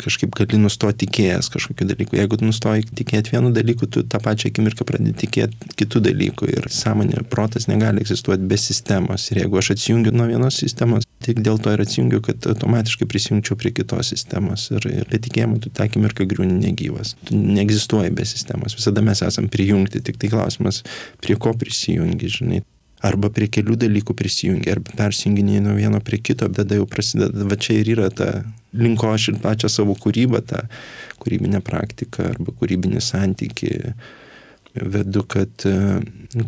kažkaip gali nustoti tikėjęs kažkokiu dalyku. Jeigu tu nustoji tikėti vienu dalyku, tu tą pačią akimirką pradedi tikėti kitų dalykų ir sąmonė, protas negali egzistuoti be sistemos. Ir jeigu aš atsijungiu nuo vienos sistemos, tik dėl to ir atsijungiu, kad automatiškai prisijungčiau prie kitos sistemos. Ir, ir be tikėjimo tu tą akimirką griūni negyvas. Tu neegzistuoji be sistemos. Visada mes esam prijungti, tik tai klausimas, prie ko prisijungi, žinai arba prie kelių dalykų prisijungi, arba persijunginėjai nuo vieno prie kito, tada jau prasideda, va čia ir yra ta linko aš ir pačią savo kūrybą, tą kūrybinę praktiką arba kūrybinį santyki vedu, kad e,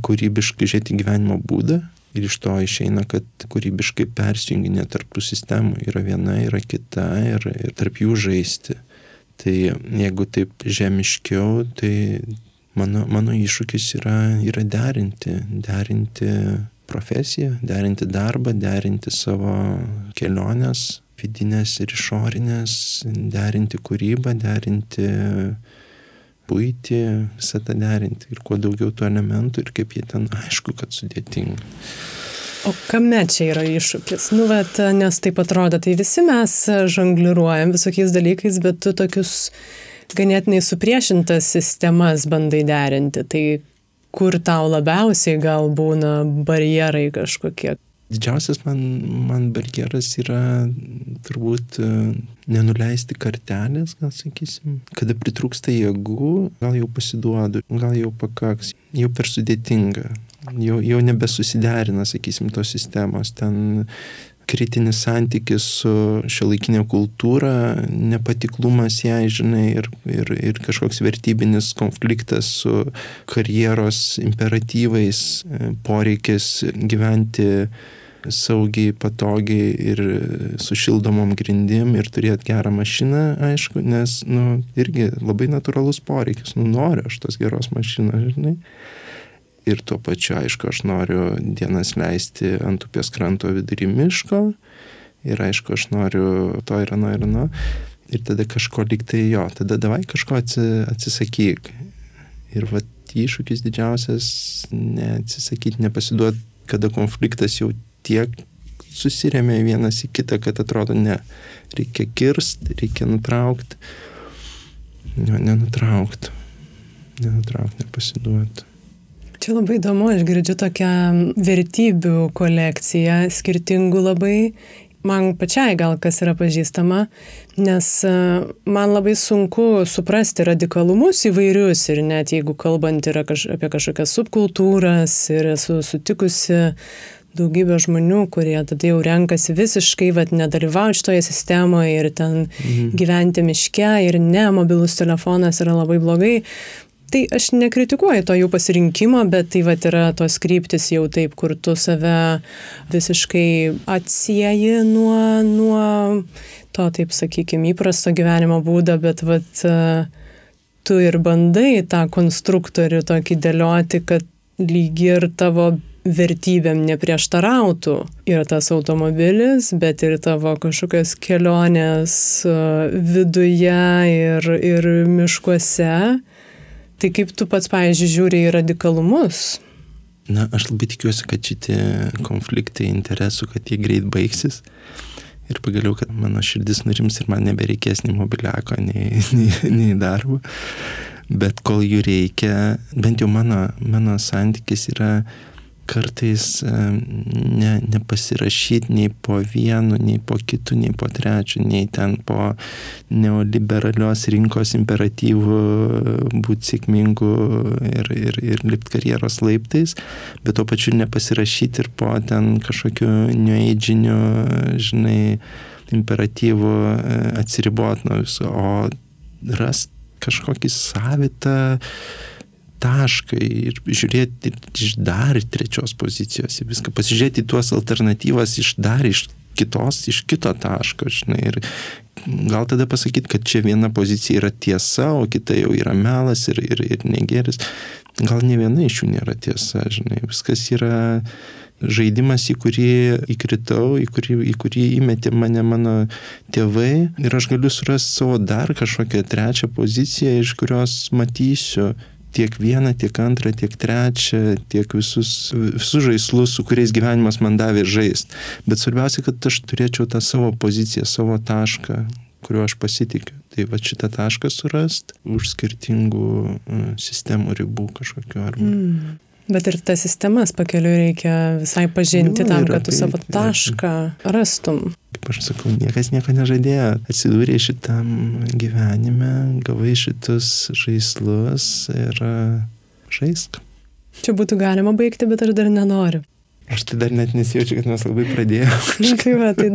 kūrybiškai žiūrėti gyvenimo būdą ir iš to išeina, kad kūrybiškai persijunginė tarp tų sistemų yra viena, yra kita ir, ir tarp jų žaisti. Tai jeigu taip žemiškiau, tai mano, mano iššūkis yra, yra derinti, derinti profesiją, derinti darbą, derinti savo keliones, vidinės ir išorinės, derinti kūrybą, derinti būti, visą tą derinti ir kuo daugiau tų elementų ir kaip jie ten, aišku, kad sudėtinga. O kame čia yra iššūkis? Nu, bet, nes taip atrodo, tai visi mes žongliruojam visokiais dalykais, bet tu tokius ganėtinai supriešintas sistemas bandai derinti, tai kur tau labiausiai gal būna barjerai kažkokie? Didžiausias man, man barjeras yra turbūt e, nenuleisti kartelės, gal sakysim. Kada pritrūksta jėgų, gal jau pasiduodu, gal jau pakaks, jau per sudėtinga, jau, jau nebesusiderina, sakysim, tos sistemos. Ten kritinis santykis su šiuolaikinė kultūra, nepatiklumas jai, žinai, ir, ir, ir kažkoks vertybinis konfliktas su karjeros imperatyvais, poreikis gyventi saugiai, patogiai ir su šildomom grindim ir turėti gerą mašiną, aišku, nes, nu, irgi labai natūralus poreikis, nu, noriu aš tos geros mašinos, žinai. Ir tuo pačiu, aišku, aš noriu dienas leisti ant upės kranto vidury miško. Ir aišku, aš noriu to ir ano ir ano. Ir tada kažko liktai jo, tada davai kažko atsisakyk. Ir va, iššūkis didžiausias - neatsisakyti, nepasiduoti, kada konfliktas jau tiek susiremė vienas į kitą, kad atrodo, ne, reikia kirsti, reikia nutraukti. Jo, nenutraukti. Nenutraukti, nepasiduoti. Čia labai įdomu, aš girdžiu tokią vertybių kolekciją, skirtingų labai. Man pačiai gal kas yra pažįstama, nes e, man labai sunku suprasti radikalumus įvairius ir net jeigu kalbant yra kaž, apie kažkokias subkultūras ir esu sutikusi daugybė žmonių, kurie tada jau renkasi visiškai, vad, nedalyvauti šitoje sistemoje ir ten mhm. gyventi miške ir ne, mobilus telefonas yra labai blogai. Tai aš nekritikuoju to jų pasirinkimo, bet tai va yra tos kryptis jau taip, kur tu save visiškai atsieji nuo, nuo to, taip sakykime, įprasto gyvenimo būdo, bet va tu ir bandai tą konstruktorių tokį dėlioti, kad lygi ir tavo vertybėm neprieštarautų. Ir tas automobilis, bet ir tavo kažkokios kelionės viduje ir, ir miškuose Tai kaip tu pats, pavyzdžiui, žiūri į radikalumus? Na, aš labai tikiuosi, kad šitie konfliktai interesų, kad jie greit baigsis. Ir pagaliau, kad mano širdis nurims ir man nebereikės nei mobiliako, nei, nei, nei darbo. Bet kol jų reikia, bent jau mano, mano santykis yra kartais ne, nepasirašyti nei po vienu, nei po kitu, nei po trečiu, nei ten po neoliberalios rinkos imperatyvų būti sėkmingu ir, ir, ir lipti karjeros laiptais, bet tuo pačiu nepasirašyti ir po ten kažkokiu neįdžiniu, žinai, imperatyvu e, atsiriboti nuo viso, o rasti kažkokį savitą tašką ir žiūrėti iš dar trečios pozicijos viską, pasižiūrėti tuos alternatyvas iš dar iš kitos, iš kito taško, žinai, ir gal tada pasakyti, kad čia viena pozicija yra tiesa, o kita jau yra melas ir, ir, ir negeris. Gal ne viena iš jų nėra tiesa, žinai, viskas yra žaidimas, į kurį įkritau, į kurį, į kurį įmetė mane mano tėvai ir aš galiu surasti savo dar kažkokią trečią poziciją, iš kurios matysiu tiek vieną, tiek antrą, tiek trečią, tiek visus, visus žaislus, su kuriais gyvenimas man davė žaisti. Bet svarbiausia, kad aš turėčiau tą savo poziciją, savo tašką, kuriuo aš pasitikiu. Tai va šitą tašką surast už skirtingų uh, sistemų ribų kažkokiu arba. Mm. Bet ir tas sistemas pakeliu reikia visai pažinti nu, tam, kad tu savo tašką rastum. Kaip aš sakau, niekas nieko nežadėjo. Atsidūrė šitam gyvenime, gavai šitus žaislus ir žaisk. Čia būtų galima baigti, bet aš dar nenoriu. Aš tai dar net nesijaučiu, kad mes labai pradėjome. Na, tai va, tai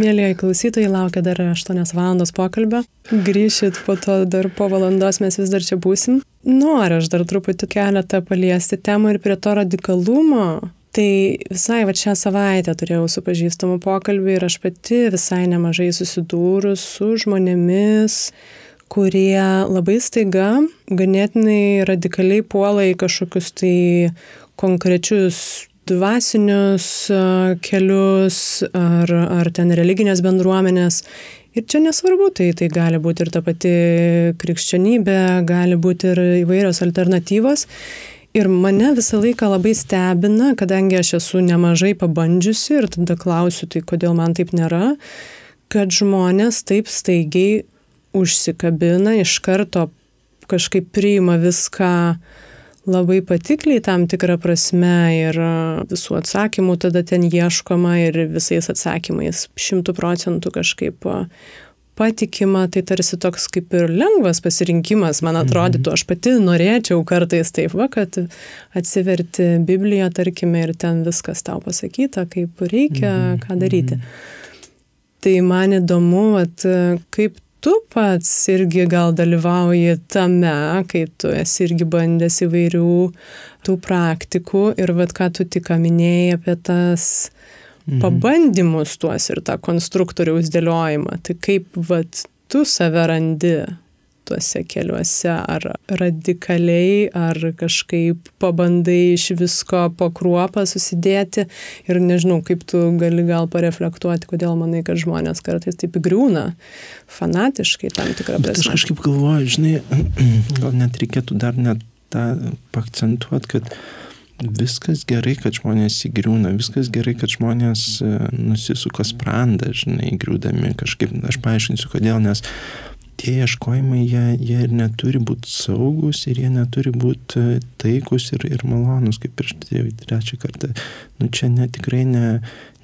mėlyje klausytojai laukia dar 8 valandos pokalbio. Grįšit po to dar po valandos mes vis dar čia būsim. Noriu aš dar truputį keletą paliesti temų ir prie to radikalumo. Tai visai va šią savaitę turėjau su pažįstamu pokalbį ir aš pati visai nemažai susidūrus su žmonėmis, kurie labai staiga ganėtinai radikaliai puola į kažkokius tai konkrečius dvasinius kelius ar, ar ten religinės bendruomenės. Ir čia nesvarbu, tai, tai gali būti ir ta pati krikščionybė, gali būti ir įvairios alternatyvos. Ir mane visą laiką labai stebina, kadangi aš esu nemažai pabandžiusi ir tada klausiu, tai kodėl man taip nėra, kad žmonės taip staigiai užsikabina, iš karto kažkaip priima viską labai patikliai tam tikrą prasme ir visų atsakymų tada ten ieškoma ir visais atsakymais šimtų procentų kažkaip patikima, tai tarsi toks kaip ir lengvas pasirinkimas, man atrodytų. Aš pati norėčiau kartais taip, va, kad atsiverti Bibliją, tarkime, ir ten viskas tau pasakyta, kaip reikia, mhm. ką daryti. Tai man įdomu, at, kaip tu pats irgi gal dalyvauji tame, kai tu esi irgi bandęs įvairių tų praktikų ir vad ką tu tik minėjai apie tas mhm. pabandymus tuos ir tą konstruktoriaus dėliojimą. Tai kaip vat, tu save randi tuose keliuose, ar radikaliai, ar kažkaip pabandai iš visko po kruopą susidėti ir nežinau, kaip tu gali gal pareflektuoti, kodėl manai, kad žmonės kartais taip įgriūna fanatiškai tam tikrą prasme. Aš kažkaip galvoju, žinai, gal net reikėtų dar net tą pakcentuoti, kad viskas gerai, kad žmonės įgriūna, viskas gerai, kad žmonės e, nusisuka sprandą, žinai, įgriūdami kažkaip, aš paaiškinsiu kodėl, nes tie ieškojimai, jie, jie ir neturi būti saugus, ir jie neturi būti e, taikus ir, ir malonus, kaip prieš trečią kartą. Nu čia ne, tikrai ne,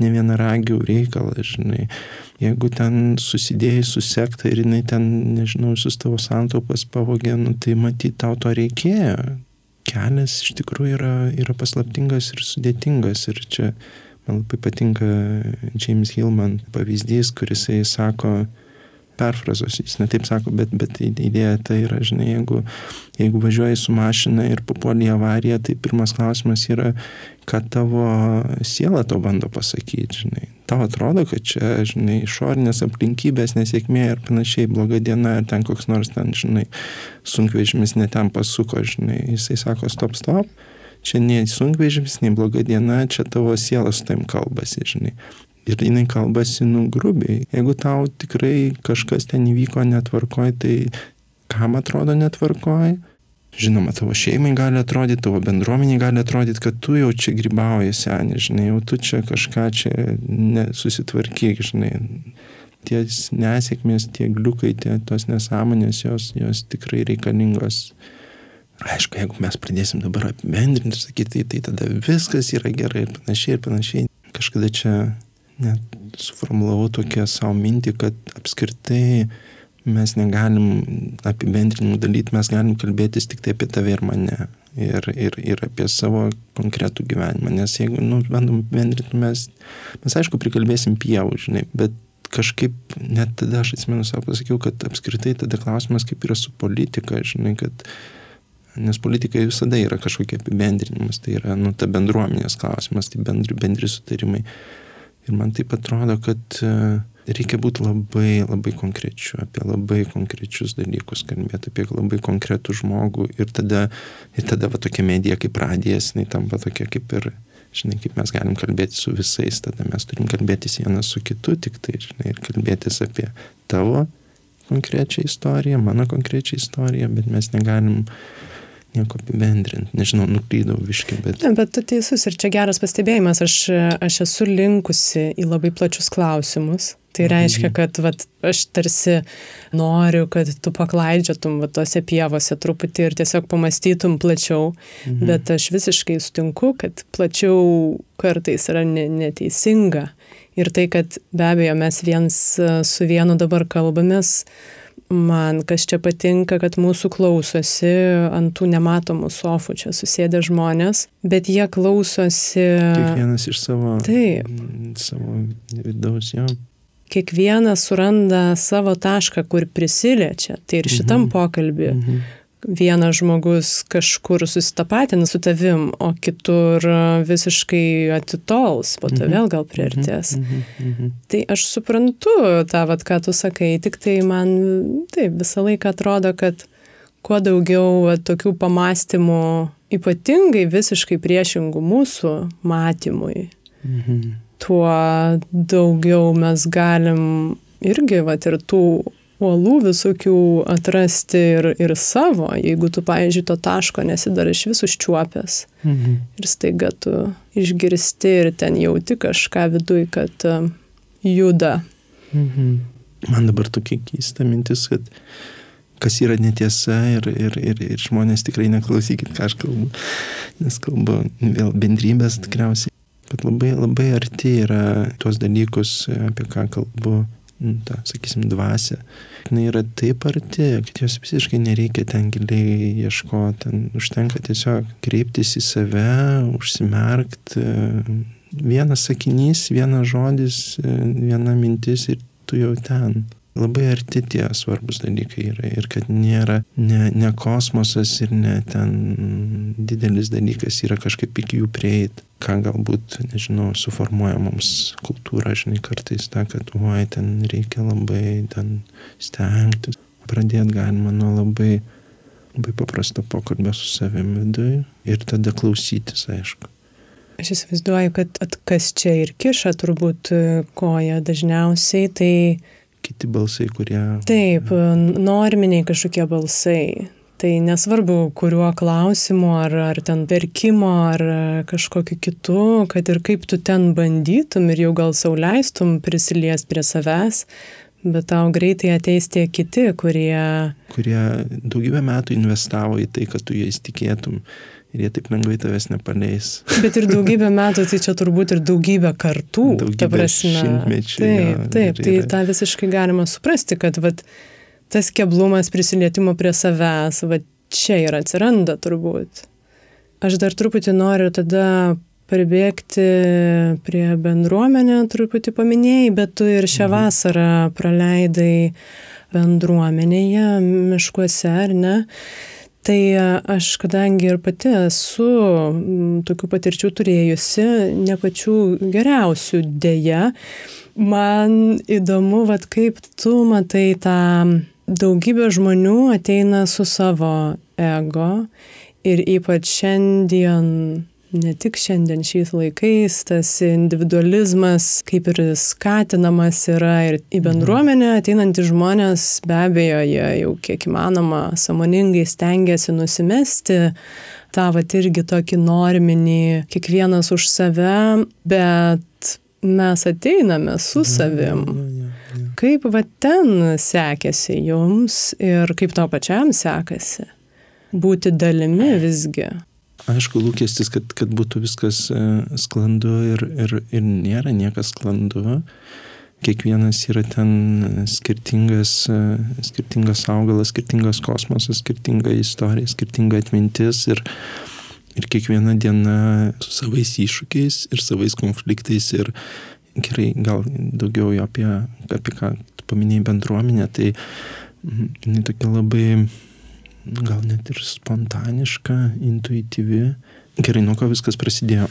ne vienaragių reikalas, žinai. Jeigu ten susidėjai su sekta ir jinai ten, nežinau, visus tavo santaupas pavogė, nu tai matyt, tau to reikėjo kelias iš tikrųjų yra, yra paslaptingas ir sudėtingas. Ir čia man labai patinka James Hillman pavyzdys, kuris jisai sako, perfrazos, jis netaip sako, bet, bet idėja tai yra, žinai, jeigu, jeigu važiuoji su mašina ir papuoli į avariją, tai pirmas klausimas yra, ką tavo siela to bando pasakyti, žinai. Tau atrodo, kad čia, žinai, išorinės aplinkybės, nesėkmė ir panašiai, bloga diena, ir ten koks nors ten, žinai, sunkvežimis netem pasuko, žinai, jisai sako, stop, stop čia nei sunkvežimis, nei bloga diena, čia tavo sielas su taim kalbasi, žinai. Ir jinai kalbasi, nu, grubiai. Jeigu tau tikrai kažkas ten įvyko netvarkoj, tai kam atrodo netvarkoj? Žinoma, tavo šeimai gali atrodyti, tavo bendruomeniai gali atrodyti, kad tu jau čia grybauji seniai, žinai, jau tu čia kažką čia nesusitvarkyk, žinai. Tie nesėkmės, tie gliukai, tie tos nesąmonės, jos, jos tikrai reikalingos. Aišku, jeigu mes pradėsim dabar apibendrinti ir sakyti, tai, tai tada viskas yra gerai ir panašiai ir panašiai. Kažkada čia net suformulavau tokią savo mintį, kad apskritai mes negalim apibendrinimų dalyti, mes galim kalbėtis tik tai apie tave ir mane. Ir, ir, ir apie savo konkretų gyvenimą. Nes jeigu, nu, bandom apibendrinti, mes, mes aišku prikalbėsim pievų, žinai, bet kažkaip net tada aš atsimenu savo pasakiau, kad apskritai tada klausimas kaip yra su politika, žinai, kad nes politika visada yra kažkokie apibendrinimas, tai yra, nu, ta bendruomenės klausimas, tai bendri, bendri sutarimai. Ir man taip atrodo, kad e, reikia būti labai, labai konkrečiu, apie labai konkrečius dalykus kalbėti, apie labai konkretų žmogų. Ir tada, ir tada va tokia medija kaip radijas, jinai tampa tokia kaip ir, žinai, kaip mes galim kalbėti su visais, tada mes turim kalbėtis vienas su kitu, tik tai, žinai, ir kalbėtis apie tavo konkrečią istoriją, mano konkrečią istoriją, bet mes negalim nieko apibendrinti. Nežinau, nuklydau viškai, bet. Ne, bet tu teisus ir čia geras pastebėjimas. Aš, aš esu linkusi į labai plačius klausimus. Tai mhm. reiškia, kad vat, aš tarsi noriu, kad tu paklaidžiatum vat, tose pievose truputį ir tiesiog pamastytum plačiau, mhm. bet aš visiškai sutinku, kad plačiau kartais yra ne, neteisinga. Ir tai, kad be abejo mes viens su vienu dabar kalbamės, man kas čia patinka, kad mūsų klausosi ant tų nematomų sofų, čia susėdė žmonės, bet jie klausosi. Kiekvienas iš savo, Taip. savo vidaus jo. Kiekvienas suranda savo tašką, kur prisiliečia. Tai ir šitam mhm. pokalbį. Mhm vienas žmogus kažkur susitapatina su tavim, o kitur visiškai atitols, po to mhm. vėl gal priartės. Mhm. Mhm. Tai aš suprantu tą, vat, ką tu sakai, tik tai man taip visą laiką atrodo, kad kuo daugiau vat, tokių pamastymų, ypatingai visiškai priešingų mūsų matymui, tuo daugiau mes galim irgi vat, ir tų uolų visokių atrasti ir, ir savo, jeigu tu, pavyzdžiui, to taško nesi dar iš vis užčiuopęs. Mhm. Ir staiga tu išgirsti ir ten jauti kažką viduj, kad uh, juda. Mhm. Man dabar tokia keista mintis, kad kas yra netiesa ir, ir, ir, ir žmonės tikrai neklausykit, ką aš kalbu, nes kalbu vėl bendrybės tikriausiai, bet labai, labai arti yra tuos dalykus, apie ką kalbu tą, sakysim, dvasę. Jis yra taip arti, kad jos visiškai nereikia ten giliai ieškoti, ten užtenka tiesiog kreiptis į save, užsimerkti. Vienas sakinys, vienas žodis, viena mintis ir tu jau ten labai arti tie svarbus dalykai yra ir kad nėra ne, ne kosmosas ir ne ten didelis dalykas yra kažkaip iki jų prieiti, ką galbūt, nežinau, suformuoja mums kultūra, žinai, kartais ta, kad, oi, ten reikia labai ten stengtis. Pradėti galima nuo labai, labai paprasto pokalbio su savimi viduje ir tada klausytis, aišku. Aš įsivaizduoju, kad kas čia ir kiša turbūt koja dažniausiai, tai kiti balsai, kurie. Taip, norminiai kažkokie balsai. Tai nesvarbu, kuriuo klausimu, ar, ar ten verkimo, ar kažkokiu kitu, kad ir kaip tu ten bandytum ir jau gal sauliaistum prisiliest prie savęs, bet tau greitai ateis tie kiti, kurie... Kurie daugybę metų investavo į tai, kad tu jais tikėtum ir jie taip lengvai tavęs nepaleis. Bet ir daugybę metų, tai čia turbūt ir daugybę kartų. Daugybę šimtmečių. Taip, jo, taip, tai tą visiškai galima suprasti, kad vat, tas keblumas prisilietimo prie savęs, va čia ir atsiranda turbūt. Aš dar truputį noriu tada pribėgti prie bendruomenę, truputį paminėjai, bet tu ir šią mhm. vasarą praleidai bendruomenėje, miškuose, ar ne? Tai aš, kadangi ir pati esu tokių patirčių turėjusi, ne pačių geriausių dėja, man įdomu, vad kaip tu matai tą daugybę žmonių ateina su savo ego ir ypač šiandien ne tik šiandien šiais laikais tas individualizmas kaip ir skatinamas yra ir į mhm. bendruomenę ateinantys žmonės be abejo jie jau kiek įmanoma sąmoningai stengiasi nusimesti tą vat irgi tokį norminį kiekvienas už save, bet mes ateiname su mhm. savim. Kaip va ten sekėsi jums ir kaip tau pačiam sekasi būti dalimi visgi? Aišku, lūkestis, kad, kad būtų viskas e, sklandu ir, ir, ir nėra niekas sklandu. Kiekvienas yra ten skirtingas, e, skirtingas augalas, skirtingas kosmosas, skirtinga istorija, skirtinga atmintis ir, ir kiekviena diena su savais iššūkiais ir savais konfliktais ir gerai, gal daugiau apie, apie ką tu paminėjai bendruomenę, tai jinai tokia labai gal net ir spontaniška, intuityvi. Gerai, nuo ko viskas prasidėjo?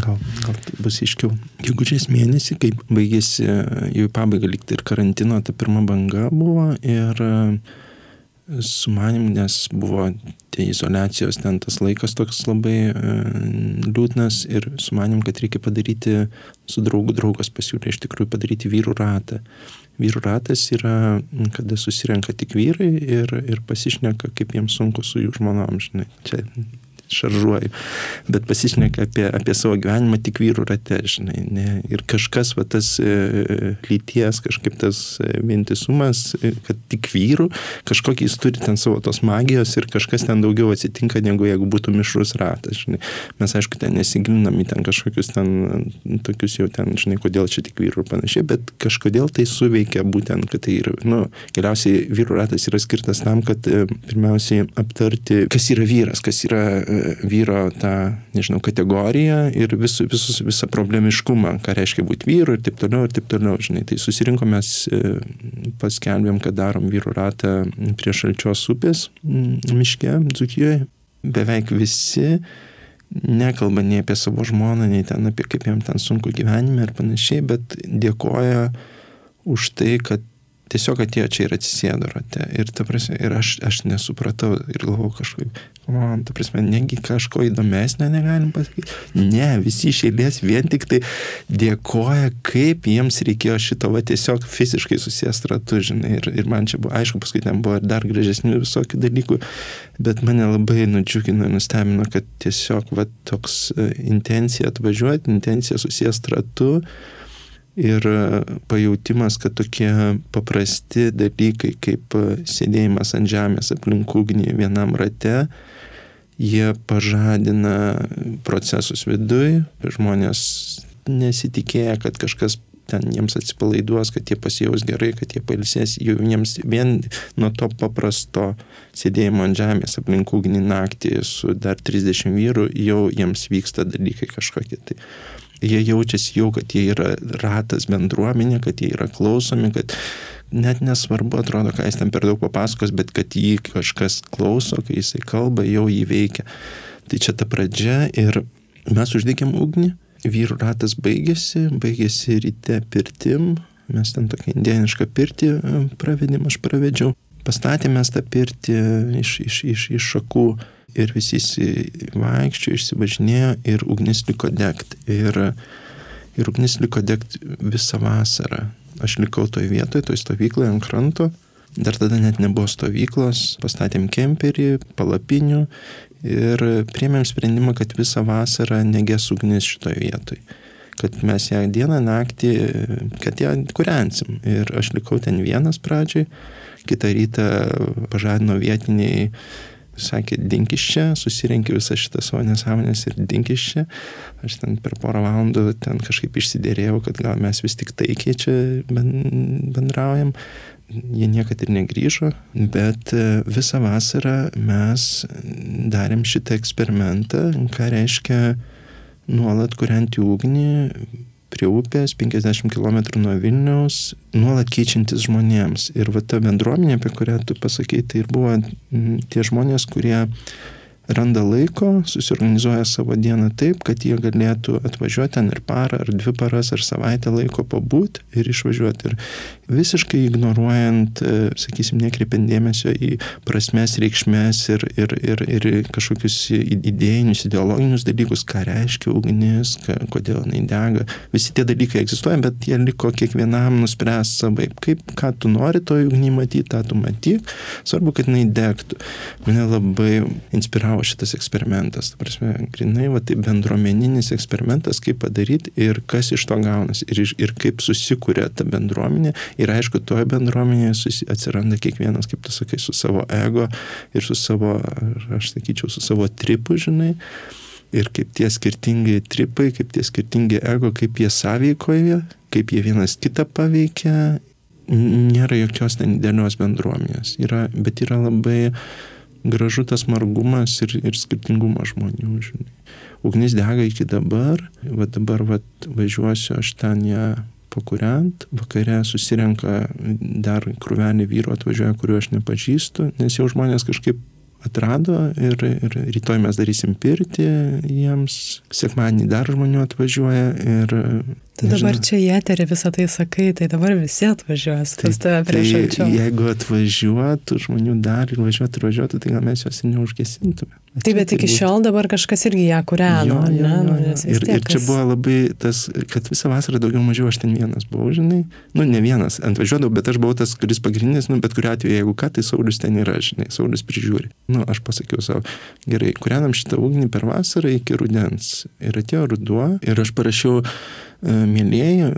Gal, gal tai bus iškiau. Gegužės mėnesį, kai baigėsi jau į pabaigą likti ir karantino, ta pirma banga buvo ir su manim, nes buvo tie izolacijos ten tas laikas toks labai e, liūdnas ir su manim, kad reikia padaryti, su draugu draugas pasiūlė iš tikrųjų padaryti vyrų ratą vyrų ratas yra, kada susirenka tik vyrai ir, ir pasišneka, kaip jiems sunku su jų žmonom, žinai. Čia šaržuoju, bet pasišneka apie, apie savo gyvenimą tik vyrų rate, žinai. Ne, ir kažkas, va tas e, lyties, kažkaip tas e, vientisumas, e, kad tik vyrų, kažkokį jis turi ten savo tos magijos ir kažkas ten daugiau atsitinka, negu jeigu būtų mišrus ratas, žinai. Mes, aišku, ten nesigilinam į ten kažkokius ten, tokius jau ten, žinai, kodėl čia tik vyrų ir panašiai, bet kažkodėl tai suveikia būtent, kad tai yra, nu, galiausiai vyrų ratas yra skirtas tam, kad pirmiausiai aptarti, kas yra vyras, kas yra vyro tą, nežinau, kategoriją ir vis, visus, visą problemiškumą, ką reiškia būti vyru ir taip toliau, ir taip toliau, žinai. Tai susirinkom mes, e, paskelbėm, kad darom vyrų ratą prie šalčios upės miške, Dzukijoje. Beveik visi nekalba nei apie savo žmoną, nei ten apie kaip jam ten sunku gyvenime ir panašiai, bet dėkoja už tai, kad tiesiog atėjo čia ir atsisėdo rate. Ir, prasme, ir aš, aš nesupratau ir galvojau kažkaip, man, ta prasme, negi kažko įdomesnio negalim pasakyti. Ne, visi iš eilės vien tik tai dėkoja, kaip jiems reikėjo šito, va tiesiog fiziškai susijęs ratu, žinai. Ir, ir man čia buvo, aišku, paskui ten buvo ir dar gražesnių visokių dalykų, bet mane labai nudžiugino, nustebino, kad tiesiog, va, toks e, intencija atvažiuoti, intencija susijęs ratu ir e, pajautimas, kad tokie paprasti dalykai kaip e, sėdėjimas ant žemės aplink ugnį vienam rate, jie pažadina procesus viduj, žmonės nesitikėję, kad kažkas ten jiems atsipalaiduos, kad jie pasijaus gerai, kad jie pailsės, jau jiems vien nuo to paprasto sėdėjimo ant žemės aplink ugnį naktį su dar 30 vyrų, jau jiems vyksta dalykai kažkokie. Tai jie jaučiasi jau, kad jie yra ratas bendruomenė, kad jie yra klausomi, kad net nesvarbu, atrodo, ką jis ten per daug papasakos, bet kad jį kažkas klauso, kai jisai kalba, jau jį veikia. Tai čia ta pradžia ir mes uždegėm ugnį, vyrų ratas baigėsi, baigėsi ryte pirtim, mes ten tokią indienišką pirtį e, pravedėm, aš pravedžiau. Pastatėme tą pirtį iš, iš, iš, iš šakų ir visi vaikščiojo, išsivažinėjo ir ugnis liko degt. Ir, ir ugnis liko degt visą vasarą. Aš likau toje vietoje, toje stovykloje ant kranto. Dar tada net nebuvo stovyklos, pastatėm kemperį, palapinių ir priemėm sprendimą, kad visą vasarą neges ugnis šitoje vietoje. Kad mes ją dieną, naktį, kad ją kuriansim. Ir aš likau ten vienas pradžiai, kitą rytą pažadino vietiniai sakė, dink iš čia, susirinkė visą šitą savo nesąmonės ir dink iš čia. Aš ten per porą valandų ten kažkaip išsiderėjau, kad gal mes vis tik taikiai čia bendraujam. Jie niekad ir negrįžo, bet e, visą vasarą mes darėm šitą eksperimentą, ką reiškia nuolat kurianti ugnį, prie upės, 50 km nuo Vilniaus, nuolat keičiantis žmonėms. Ir va ta bendruomenė, apie kurią tu pasakai, tai ir buvo tie žmonės, kurie randa laiko, susiorganizuoja savo dieną taip, kad jie galėtų atvažiuoti ten ir parą, ar dvi paras, ar savaitę laiko pabūti ir išvažiuoti. Ir visiškai ignoruojant, e, sakysim, nekreipiant dėmesio į prasmes, reikšmės ir, ir, ir, ir kažkokius idėjinius, ideologinius dalykus, ką reiškia ugnis, ką, kodėl jinai dega. Visi tie dalykai egzistuoja, bet jie liko kiekvienam nuspręs savaip, kaip, ką tu nori toj ugnį matyti, tą tu matyk. Svarbu, kad jinai degtų. Mane labai inspiravo inspiravo šitas eksperimentas. Ta prasme, grinai, va, tai bendruomeninis eksperimentas, kaip padaryti ir kas iš to gaunasi. Ir, ir kaip susikūrė ta bendruomenė. Ir aišku, toje bendruomenėje susi, atsiranda kiekvienas, kaip tu sakai, su savo ego ir su savo, aš sakyčiau, su savo tripu, žinai. Ir kaip tie skirtingi tripai, kaip tie skirtingi ego, kaip jie sąveikoja, kaip jie vienas kitą paveikia, nėra jokios ten didelios bendruomenės. Yra, bet yra labai gražu tas margumas ir, ir skirtingumas žmonių, žinai. Ugnis dega iki dabar, va dabar va, važiuosiu aš ten ją pakuriant, vakare susirenka dar krūvelį vyru atvažiuoja, kuriuo aš nepažįstu, nes jau žmonės kažkaip atrado ir, ir rytoj mes darysim pirtį jiems, sekmanį dar žmonių atvažiuoja ir Tu dabar čia į eterį visą tai sakai, tai dabar visi atvažiuos, tai, kas tave prieš tai, tai jeigu atvažiuotų žmonių dar ir važiuotų ir važiuotų, tai gal mes juos ir neužgesintume. Taip, bet iki šiol dabar kažkas irgi ją kūreno. Jo, jo, jo, jo. Ir, ir čia buvo labai tas, kad visą vasarą daugiau mažiau aš ten vienas buvau, žinai. Nu, ne vienas, atvažiuodavau, bet aš buvau tas, kuris pagrindinis, nu, bet kuriu atveju, jeigu ką, tai Saulis ten yra, žinai, Saulis prižiūri. Nu, aš pasakiau savo, gerai, kūrenam šitą ugnį per vasarą iki rudens. Ir atėjo ruduo ir aš parašiau E, mėlyjeji,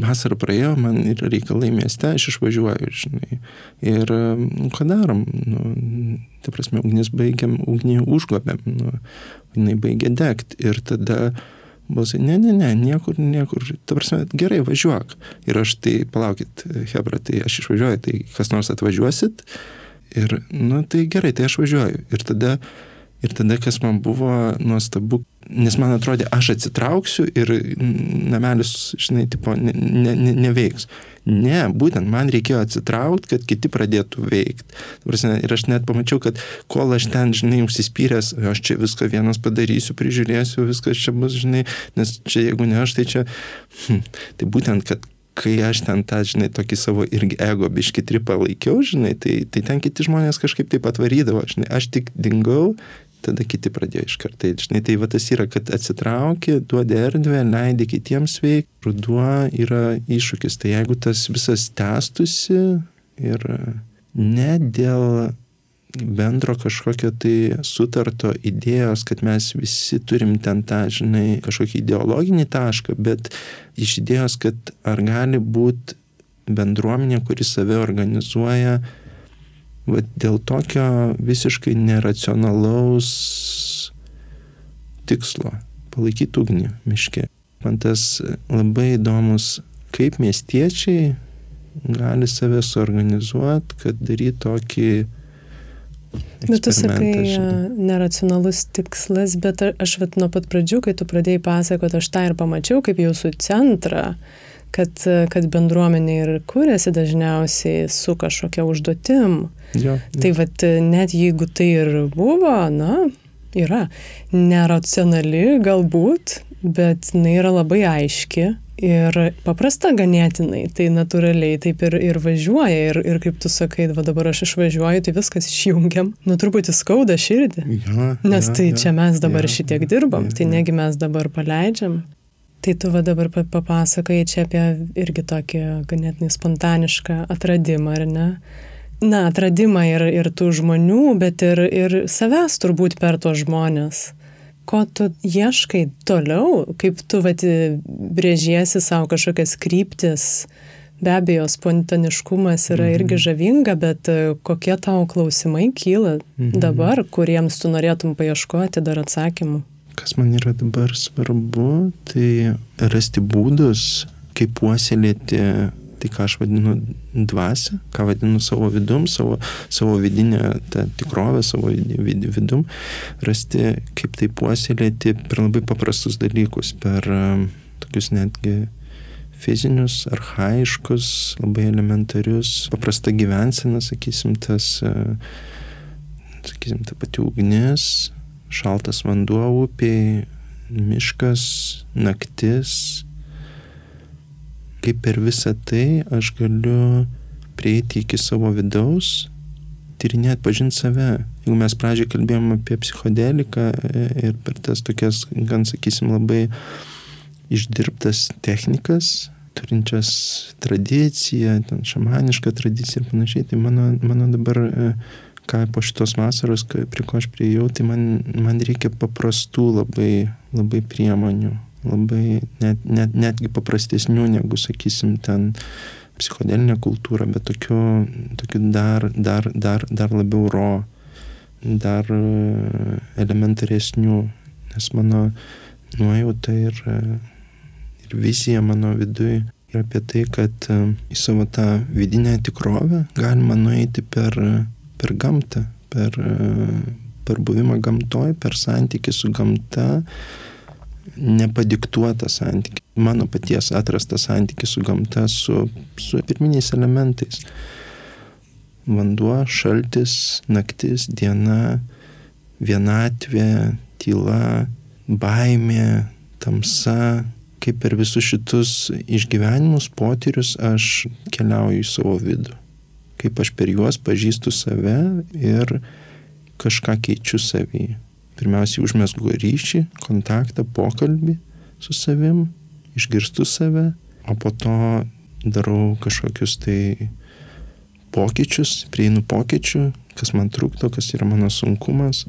vasara praėjo, man yra reikalai mieste, aš išvažiuoju, žinai. Ir nu, ką darom? Nu, ta prasme, ugnis baigiam, ugnį užgobėm, nu, jinai baigė degti. Ir tada balsai, ne, ne, ne, niekur, niekur, ta prasme, gerai, važiuok. Ir aš tai, palaukit, Hebra, tai aš išvažiuoju, tai kas nors atvažiuosit. Ir, nu, tai gerai, tai aš važiuoju. Ir tada Ir tada, kas man buvo nuostabu, nes man atrodė, aš atsitrauksiu ir namelis, žinai, tipo, ne, ne, ne, neveiks. Ne, būtent man reikėjo atsitraukti, kad kiti pradėtų veikti. Ir aš net pamačiau, kad kol aš ten, žinai, užsispyręs, aš čia viską vienas padarysiu, prižiūrėsiu, viskas čia bus, žinai, nes čia jeigu ne aš, tai čia, hm, tai būtent, kad kai aš ten tą, žinai, tokį savo irgi ego biški tripą laikiau, žinai, tai, tai ten kiti žmonės kažkaip taip atvarydavo, žinai, aš tik dingau, tada kiti pradėjo iš karto. Tai, žinai, tai va tas yra, kad atsitrauki, duodi erdvę, leidi kitiems veikti. Ruduo yra iššūkis. Tai jeigu tas visas tęstusi ir ne dėl bendro kažkokio tai sutarto idėjos, kad mes visi turim ten tą, žinai, kažkokį ideologinį tašką, bet iš idėjos, kad ar gali būti bendruomenė, kuri save organizuoja va, dėl tokio visiškai neracionalaus tikslo - palaikyti ugnį miške. Man tas labai įdomus, kaip miestiečiai gali save suorganizuoti, kad daryti tokį Bet tu sakai, neracionalus tikslas, bet aš vat nuo pat pradžių, kai tu pradėjai pasakoti, aš tą ir pamačiau kaip jūsų centrą, kad, kad bendruomenė ir kūrėsi dažniausiai su kažkokia užduotim. Jo, jo. Tai vat net jeigu tai ir buvo, na, yra neracionali galbūt, bet jinai yra labai aiški ir paprasta ganėtinai, tai natūraliai taip ir, ir važiuoja. Ir, ir kaip tu sakai, va dabar aš išvažiuoju, tai viskas išjungiam. Nu truputį skauda širdį. Ja, Nes ja, tai ja, čia mes dabar ja, šitiek dirbam, ja, tai ja. negi mes dabar paleidžiam. Tai tu va dabar pa- papasakai čia apie irgi tokį ganėtinai spontanišką atradimą, ar ne? Na, atradimą ir, ir tų žmonių, bet ir, ir savęs turbūt per tos žmonės. Ko tu ieškai toliau, kaip tu vat, brėžiesi savo kažkokias kryptis. Be abejo, spontaniškumas yra irgi žavinga, bet e, kokie tavo klausimai kyla dabar, kuriems tu norėtum paieškoti dar atsakymų? Kas man yra dabar svarbu, tai rasti būdus, kaip puoselėti tai, ką aš vadinu dvasę, ką vadinu savo vidum, savo, savo vidinę tą tikrovę, savo vid, vid, vidum, rasti, kaip tai puoselėti per labai paprastus dalykus, per um, tokius netgi fizinius, arhaiškus, labai elementarius, paprasta gyvensena, sakysim, tas, uh, sakysim, ta pati ugnis, šaltas vanduo upiai, miškas, naktis. Kaip per visą tai aš galiu prieiti iki savo vidaus, tyrinėti, pažinti save. Jeigu mes pradžioje kalbėjom apie psichodeliką e, ir per tas tokias, gan sakysim, labai išdirbtas technikas, turinčias tradiciją, ten šamanišką tradiciją ir panašiai, tai mano, mano dabar e, ką po šitos vasaros, prie ko aš prieėjau, tai man, man reikia paprastų labai, labai priemonių, labai net, net, netgi paprastesnių negu, sakysim, ten psichodelinė kultūra, bet tokių, tokių dar, dar, dar, dar labiau ro, dar e, elementaresnių, nes mano nuojauta ir, e, ir vizija mano viduje yra apie tai, kad e, į savo tą vidinę tikrovę galima nueiti per, per gamtą, per, per buvimą gamtoj, per santykį su gamta, nepadiktuotą santykį, mano paties atrastą santykį su gamta, su, su pirminiais elementais. Vanduo, šaltis, naktis, diena, vienatvė, tyla, baimė, tamsa, kaip per visus šitus išgyvenimus, potyrius aš keliauju į savo vidų. Kaip aš per juos pažįstu save ir kažką keičiu savyje. Pirmiausiai užmesgu ryšį, kontaktą, pokalbį su savim, išgirstu save, o po to darau kažkokius tai pokyčius, prieinu pokyčių, kas man trukdo, kas yra mano sunkumas,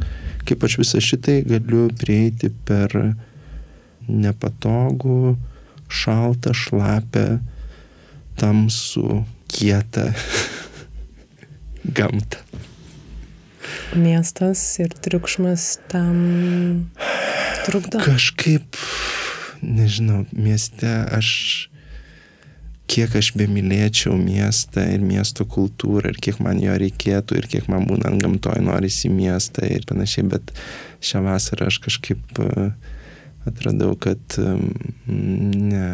kaip aš visą šitai galiu prieiti per nepatogų, šaltą, šlapę, tamsų, kietą gamtą. Miestas ir triukšmas tam trukdo. Kažkaip, nežinau, mieste aš, kiek aš bemylėčiau miestą ir miesto kultūrą ir kiek man jo reikėtų ir kiek man būnant gamtoj norisi miestą ir panašiai, bet šią vasarą aš kažkaip e, atradau, kad ne,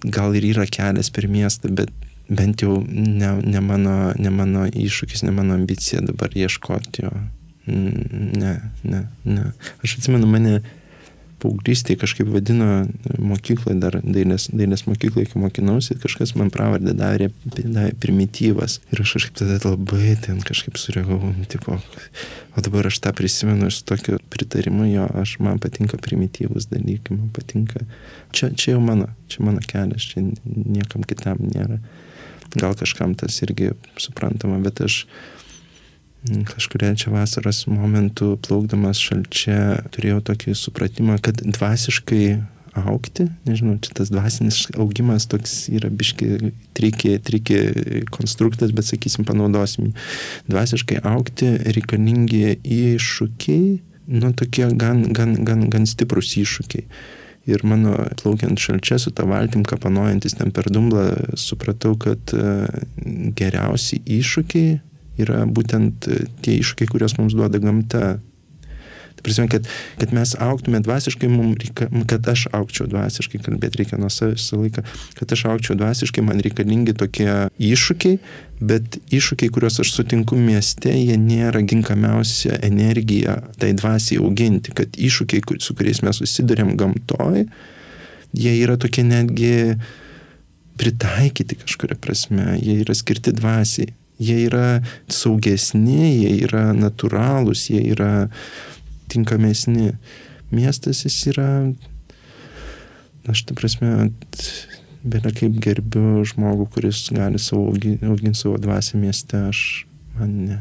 gal ir yra kelias per miestą, bet bent jau ne, ne, mano, ne mano iššūkis, ne mano ambicija dabar ieškoti jo. Mm, Ne, ne, ne. Aš atsimenu, mane paauglystėje kažkaip vadino mokykloje, dar dailės, dailės mokykloje, kai mokinausi, kažkas man pravardę darė, davė primityvas. Ir aš kažkaip tada labai ten kažkaip sureagavau, tipo, o dabar aš tą prisimenu ir su tokiu pritarimu, jo, aš man patinka primityvus dalykai, man patinka. Čia, čia jau mano, čia mano kelias, čia niekam kitam nėra. Gal kažkam tas irgi suprantama, bet aš kažkuria čia vasaros momentu plaukdamas šalčia turėjau tokį supratimą, kad dvasiškai aukti, nežinau, čia tas dvasinis augimas toks yra biški trikė, trikė konstruktas, bet sakysim, panaudosim. jį. Dvasiškai aukti reikalingi iššūkiai, nu tokie gan, gan, gan, gan stiprus iššūkiai. Ir mano plaukiant šalčia su tą valtim, kapanojantis ten per dumblą, supratau, kad e, geriausi iššūkiai yra būtent tie iššūkiai, kuriuos mums duoda gamta. Prasme, kad, kad mes auktume dvasiškai, reikia, kad aš aukčiau dvasiškai, kalbėti reikia nuo savęs visą laiką, kad aš aukčiau dvasiškai, man reikalingi tokie iššūkiai, bet iššūkiai, kuriuos aš sutinku mieste, jie nėra ginkamiausia energija tai dvasiai auginti, kad iššūkiai, su kuriais mes susidurėm gamtoj, jie yra tokie netgi pritaikyti kažkuria prasme, jie yra skirti dvasiai, jie yra saugesni, jie yra natūralūs, jie yra tinkamesni. Miestas jis yra, aš ta prasme, belia kaip gerbiu žmogų, kuris gali savo auginti, auginti savo dvasę mieste, aš man ne.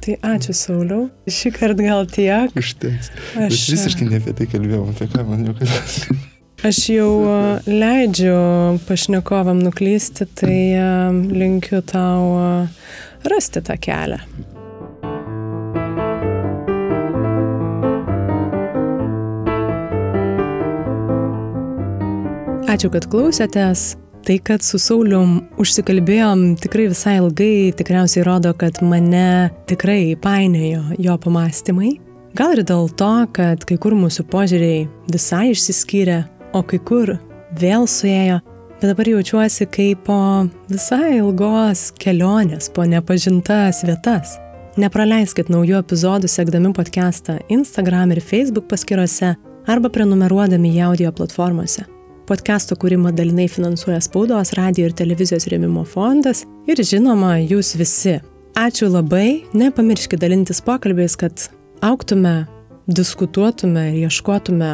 Tai ačiū Sauliau. Šį kartą gal tiek. Užteks. Aš Bet visiškai ne apie tai kalbėjau, apie ką man jau kad. Aš jau leidžiu pašnekovam nuklysti, tai linkiu tau rasti tą kelią. Ačiū, kad klausėtės. Tai, kad su Saulium užsikalbėjom tikrai visai ilgai, tikriausiai rodo, kad mane tikrai painėjo jo pamastymai. Gal ir dėl to, kad kai kur mūsų požiūriai visai išsiskyrė, o kai kur vėl suėjo, bet dabar jaučiuosi kaip po visai ilgos kelionės, po nepažintas vietas. Nepraleiskit naujų epizodų sekdami podcastą Instagram ir Facebook paskyrose arba prenumeruodami į audio platformose. Podcast'o kūrimą dalinai finansuoja spaudos, radio ir televizijos rėmimo fondas ir žinoma, jūs visi. Ačiū labai, nepamirškite dalintis pokalbiais, kad auktume, diskutuotume ir ieškotume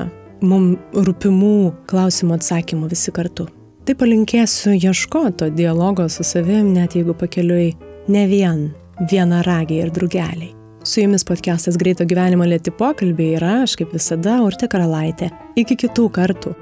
mums rūpimų klausimų atsakymų visi kartu. Tai palinkėsiu ieškoto dialogo su savim, net jeigu pakeliui ne vien vienaragiai ir drugeliai. Su jumis podcastas Greito gyvenimo lėti pokalbiai ir aš, kaip visada, Urte Karalaitė. Iki kitų kartų.